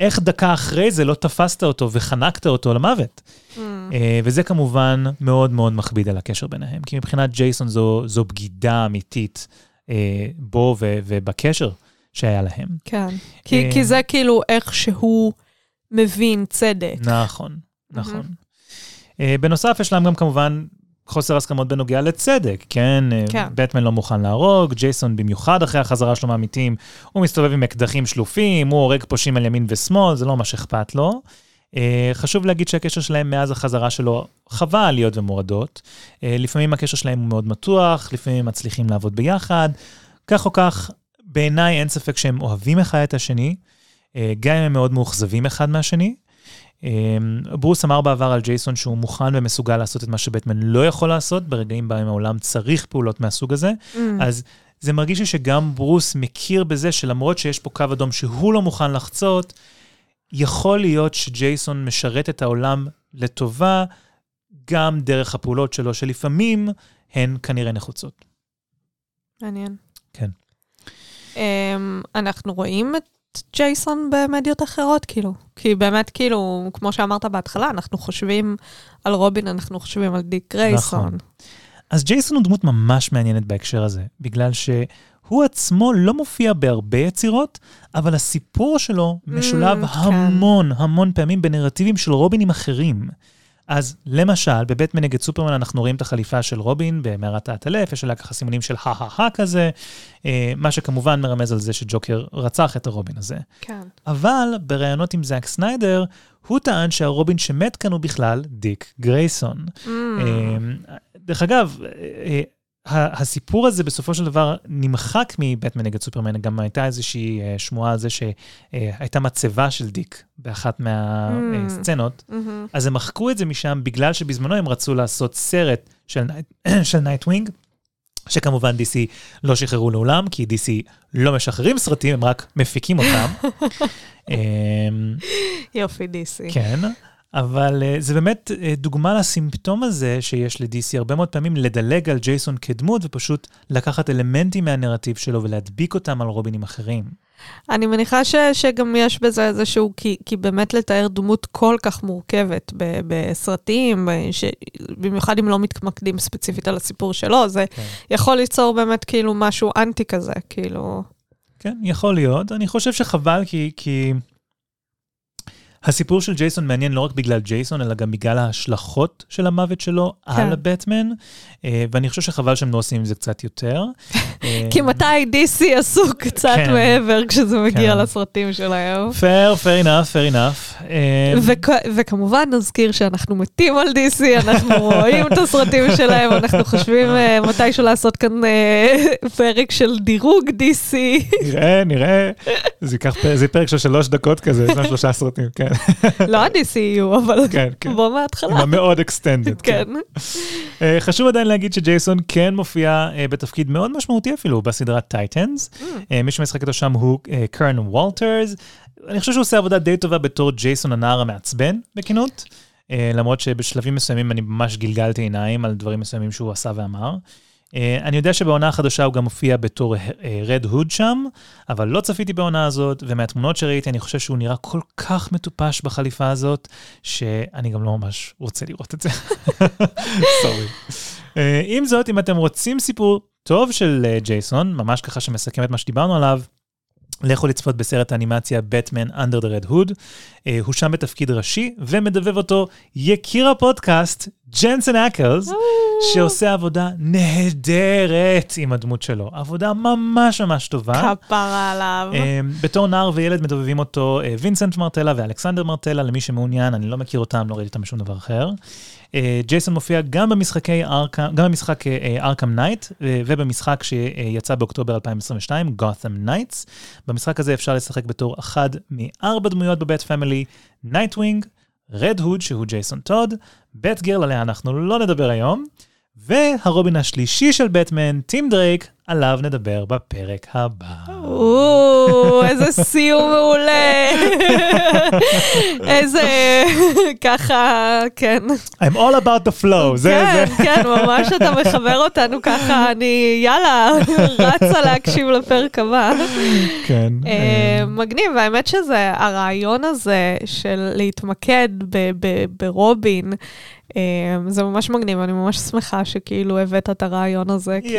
איך דקה אחרי זה לא תפסת אותו וחנקת אותו למוות. Mm. Uh, וזה כמובן מאוד מאוד מכביד על הקשר ביניהם, כי מבחינת ג'ייסון זו, זו בגידה אמיתית uh, בו ו, ובקשר שהיה להם. כן, כי, כי זה כאילו איך שהוא מבין צדק. נכון, נכון. Mm-hmm. בנוסף, יש להם גם כמובן חוסר הסכמות בנוגע לצדק, כן? כן. בטמן לא מוכן להרוג, ג'ייסון במיוחד אחרי החזרה שלו מהמיתים, הוא מסתובב עם אקדחים שלופים, הוא הורג פושעים על ימין ושמאל, זה לא מה שאכפת לו. Uh, חשוב להגיד שהקשר שלהם מאז החזרה שלו חווה עליות ומורדות. Uh, לפעמים הקשר שלהם הוא מאוד מתוח, לפעמים הם מצליחים לעבוד ביחד. כך או כך, בעיניי אין ספק שהם אוהבים אחד את השני, אה, גם אם הם מאוד מאוכזבים אחד מהשני. אה, ברוס אמר בעבר על ג'ייסון שהוא מוכן ומסוגל לעשות את מה שבטמן לא יכול לעשות, ברגעים בהם העולם צריך פעולות מהסוג הזה. Mm. אז זה מרגיש לי שגם ברוס מכיר בזה שלמרות שיש פה קו אדום שהוא לא מוכן לחצות, יכול להיות שג'ייסון משרת את העולם לטובה, גם דרך הפעולות שלו, שלפעמים הן כנראה נחוצות. מעניין. כן. Um, אנחנו רואים את ג'ייסון במדיות אחרות, כאילו. כי באמת, כאילו, כמו שאמרת בהתחלה, אנחנו חושבים על רובין, אנחנו חושבים על דיק גרייסון. נכון. אז ג'ייסון הוא דמות ממש מעניינת בהקשר הזה, בגלל שהוא עצמו לא מופיע בהרבה יצירות, אבל הסיפור שלו משולב Mm, המון המון פעמים בנרטיבים של רובינים אחרים. אז למשל, בבטמן נגד סופרמן אנחנו רואים את החליפה של רובין במערת האטלף, יש עליה ככה סימונים של הא-הא-הא כזה, אה, מה שכמובן מרמז על זה שג'וקר רצח את הרובין הזה. כן. אבל בראיונות עם זאק סניידר, הוא טען שהרובין שמת כאן הוא בכלל דיק גרייסון. Mm. אה, דרך אגב, אה, הסיפור הזה בסופו של דבר נמחק מבטמן נגד סופרמן, גם הייתה איזושהי אה, שמועה על זה שהייתה מצבה של דיק באחת מהסצנות, מהמם. אז הם מחקו את זה משם בגלל שבזמנו הם רצו לעשות סרט של, של נייטווינג, שכמובן DC לא שחררו לעולם, כי DC לא משחררים סרטים, הם רק מפיקים אותם. אמ, יופי, DC. כן, אבל uh, זה באמת uh, דוגמה לסימפטום הזה שיש ל-DC הרבה מאוד פעמים לדלג על ג'ייסון כדמות ופשוט לקחת אלמנטים מהנרטיב שלו ולהדביק אותם על רובינים אחרים. אני מניחה ש, שגם יש בזה איזשהו, כי, כי באמת לתאר דמות כל כך מורכבת ב, בסרטים, ש, במיוחד אם לא מתמקדים ספציפית על הסיפור שלו, זה כן. יכול ליצור באמת כאילו משהו אנטי כזה, כאילו... כן, יכול להיות. אני חושב שחבל כי, כי הסיפור של ג'ייסון מעניין לא רק בגלל ג'ייסון, אלא גם בגלל ההשלכות של המוות שלו כן. על הבטמן, אה, ואני חושב שחבל שהם לא עושים עם זה קצת יותר. אה, כי מתי DC עשו קצת כן. מעבר כשזה מגיע כן. לסרטים שלהם. fair, fair enough, fair enough. אה, וכ- וכמובן נזכיר שאנחנו מתים על DC, אנחנו רואים את הסרטים שלהם, אנחנו חושבים מתישהו לעשות כאן פרק של דירוג DC. נראה, נראה. זה פרק, זה פרק של שלוש דקות כזה, יש לנו שלושה סרטים, כן. לא ה-DCU, אבל כן, כן. בוא מההתחלה. המאוד extended, כן. כן. אה, חשוב עדיין להגיד שג'ייסון כן מופיע אה, בתפקיד מאוד משמעותי אפילו בסדרת טייטנס. מי שמשחק איתו שם הוא אה, קרן וולטרס. אני חושב שהוא עושה עבודה די טובה בתור ג'ייסון הנער המעצבן, בכנות. אה, למרות שבשלבים מסוימים אני ממש גלגלתי עיניים על דברים מסוימים שהוא עשה ואמר. אה, אני יודע שבעונה החדשה הוא גם מופיע בתור רד הוד שם, אבל לא צפיתי בעונה הזאת, ומהתמונות שראיתי אני חושב שהוא נראה כל כך מטופש בחליפה הזאת, שאני גם לא ממש רוצה לראות את זה. סורי. אה, עם זאת, אם אתם רוצים סיפור טוב של אה, ג'ייסון, ממש ככה שמסכם את מה שדיברנו עליו, לכו לצפות בסרט האנימציה Batman Under the Red Hood. אה, הוא שם בתפקיד ראשי, ומדבב אותו יקיר הפודקאסט, ג'נסון אקלס, שעושה עבודה נהדרת עם הדמות שלו. עבודה ממש ממש טובה. כפרה עליו. אה, בתור נער וילד מדובבים אותו אה, וינסנט מרטלה ואלכסנדר מרטלה, למי שמעוניין, אני לא מכיר אותם, לא ראיתי אותם בשום דבר אחר. אה, ג'ייסון מופיע גם במשחקי ארכם, גם במשחק Arkham Knight, ובמשחק שיצא באוקטובר 2022, Gotham Knights. במשחק הזה אפשר לשחק בתור אחד מארבע דמויות ב Bat Family, נייטווינג, Red Hood, שהוא ג'ייסון טוד, Batgirl, עליה אנחנו לא נדבר היום, והרובין השלישי של בטמן, טים דרייק, עליו נדבר בפרק הבא. או, איזה סיום מעולה. איזה, ככה, כן. I'm all about the flow, זה כן, זה. כן, ממש אתה מחבר אותנו ככה, אני, יאללה, רצה להקשיב לפרק הבא. כן. אה, מגניב, והאמת שזה, הרעיון הזה של להתמקד ברובין, אה, זה ממש מגניב, אני ממש שמחה שכאילו הבאת את הרעיון הזה, כי...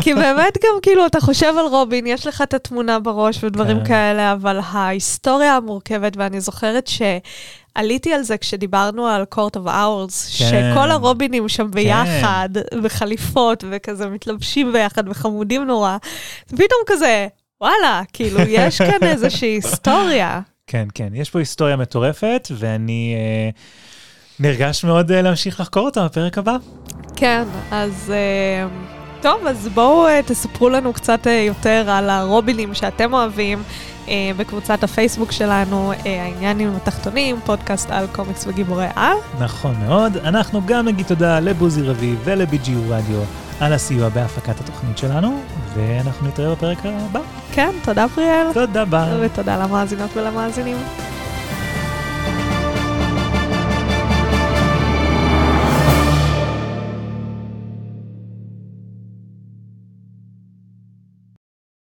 כי באמת גם כאילו, אתה חושב על רובין, יש לך את התמונה בראש ודברים כן. כאלה, אבל ההיסטוריה המורכבת, ואני זוכרת ש... עליתי על זה כשדיברנו על Court of Hours, כן. שכל הרובינים שם ביחד, בחליפות, וכזה מתלבשים ביחד וחמודים נורא. פתאום כזה, וואלה, כאילו, יש כאן איזושהי היסטוריה. כן, כן, יש פה היסטוריה מטורפת, ואני אה, נרגש מאוד אה, להמשיך לחקור אותה בפרק הבא. כן, אז uh, טוב, אז בואו uh, תספרו לנו קצת uh, יותר על הרובינים שאתם אוהבים uh, בקבוצת הפייסבוק שלנו, העניינים התחתונים, פודקאסט על קומיקס וגיבורי על. נכון מאוד. אנחנו גם נגיד תודה לבוזי רביב ול-BGU רדיו על הסיוע בהפקת התוכנית שלנו, ואנחנו נתראה בפרק הבא. כן, תודה פריאל. תודה, ביי. ותודה למאזינות ולמאזינים.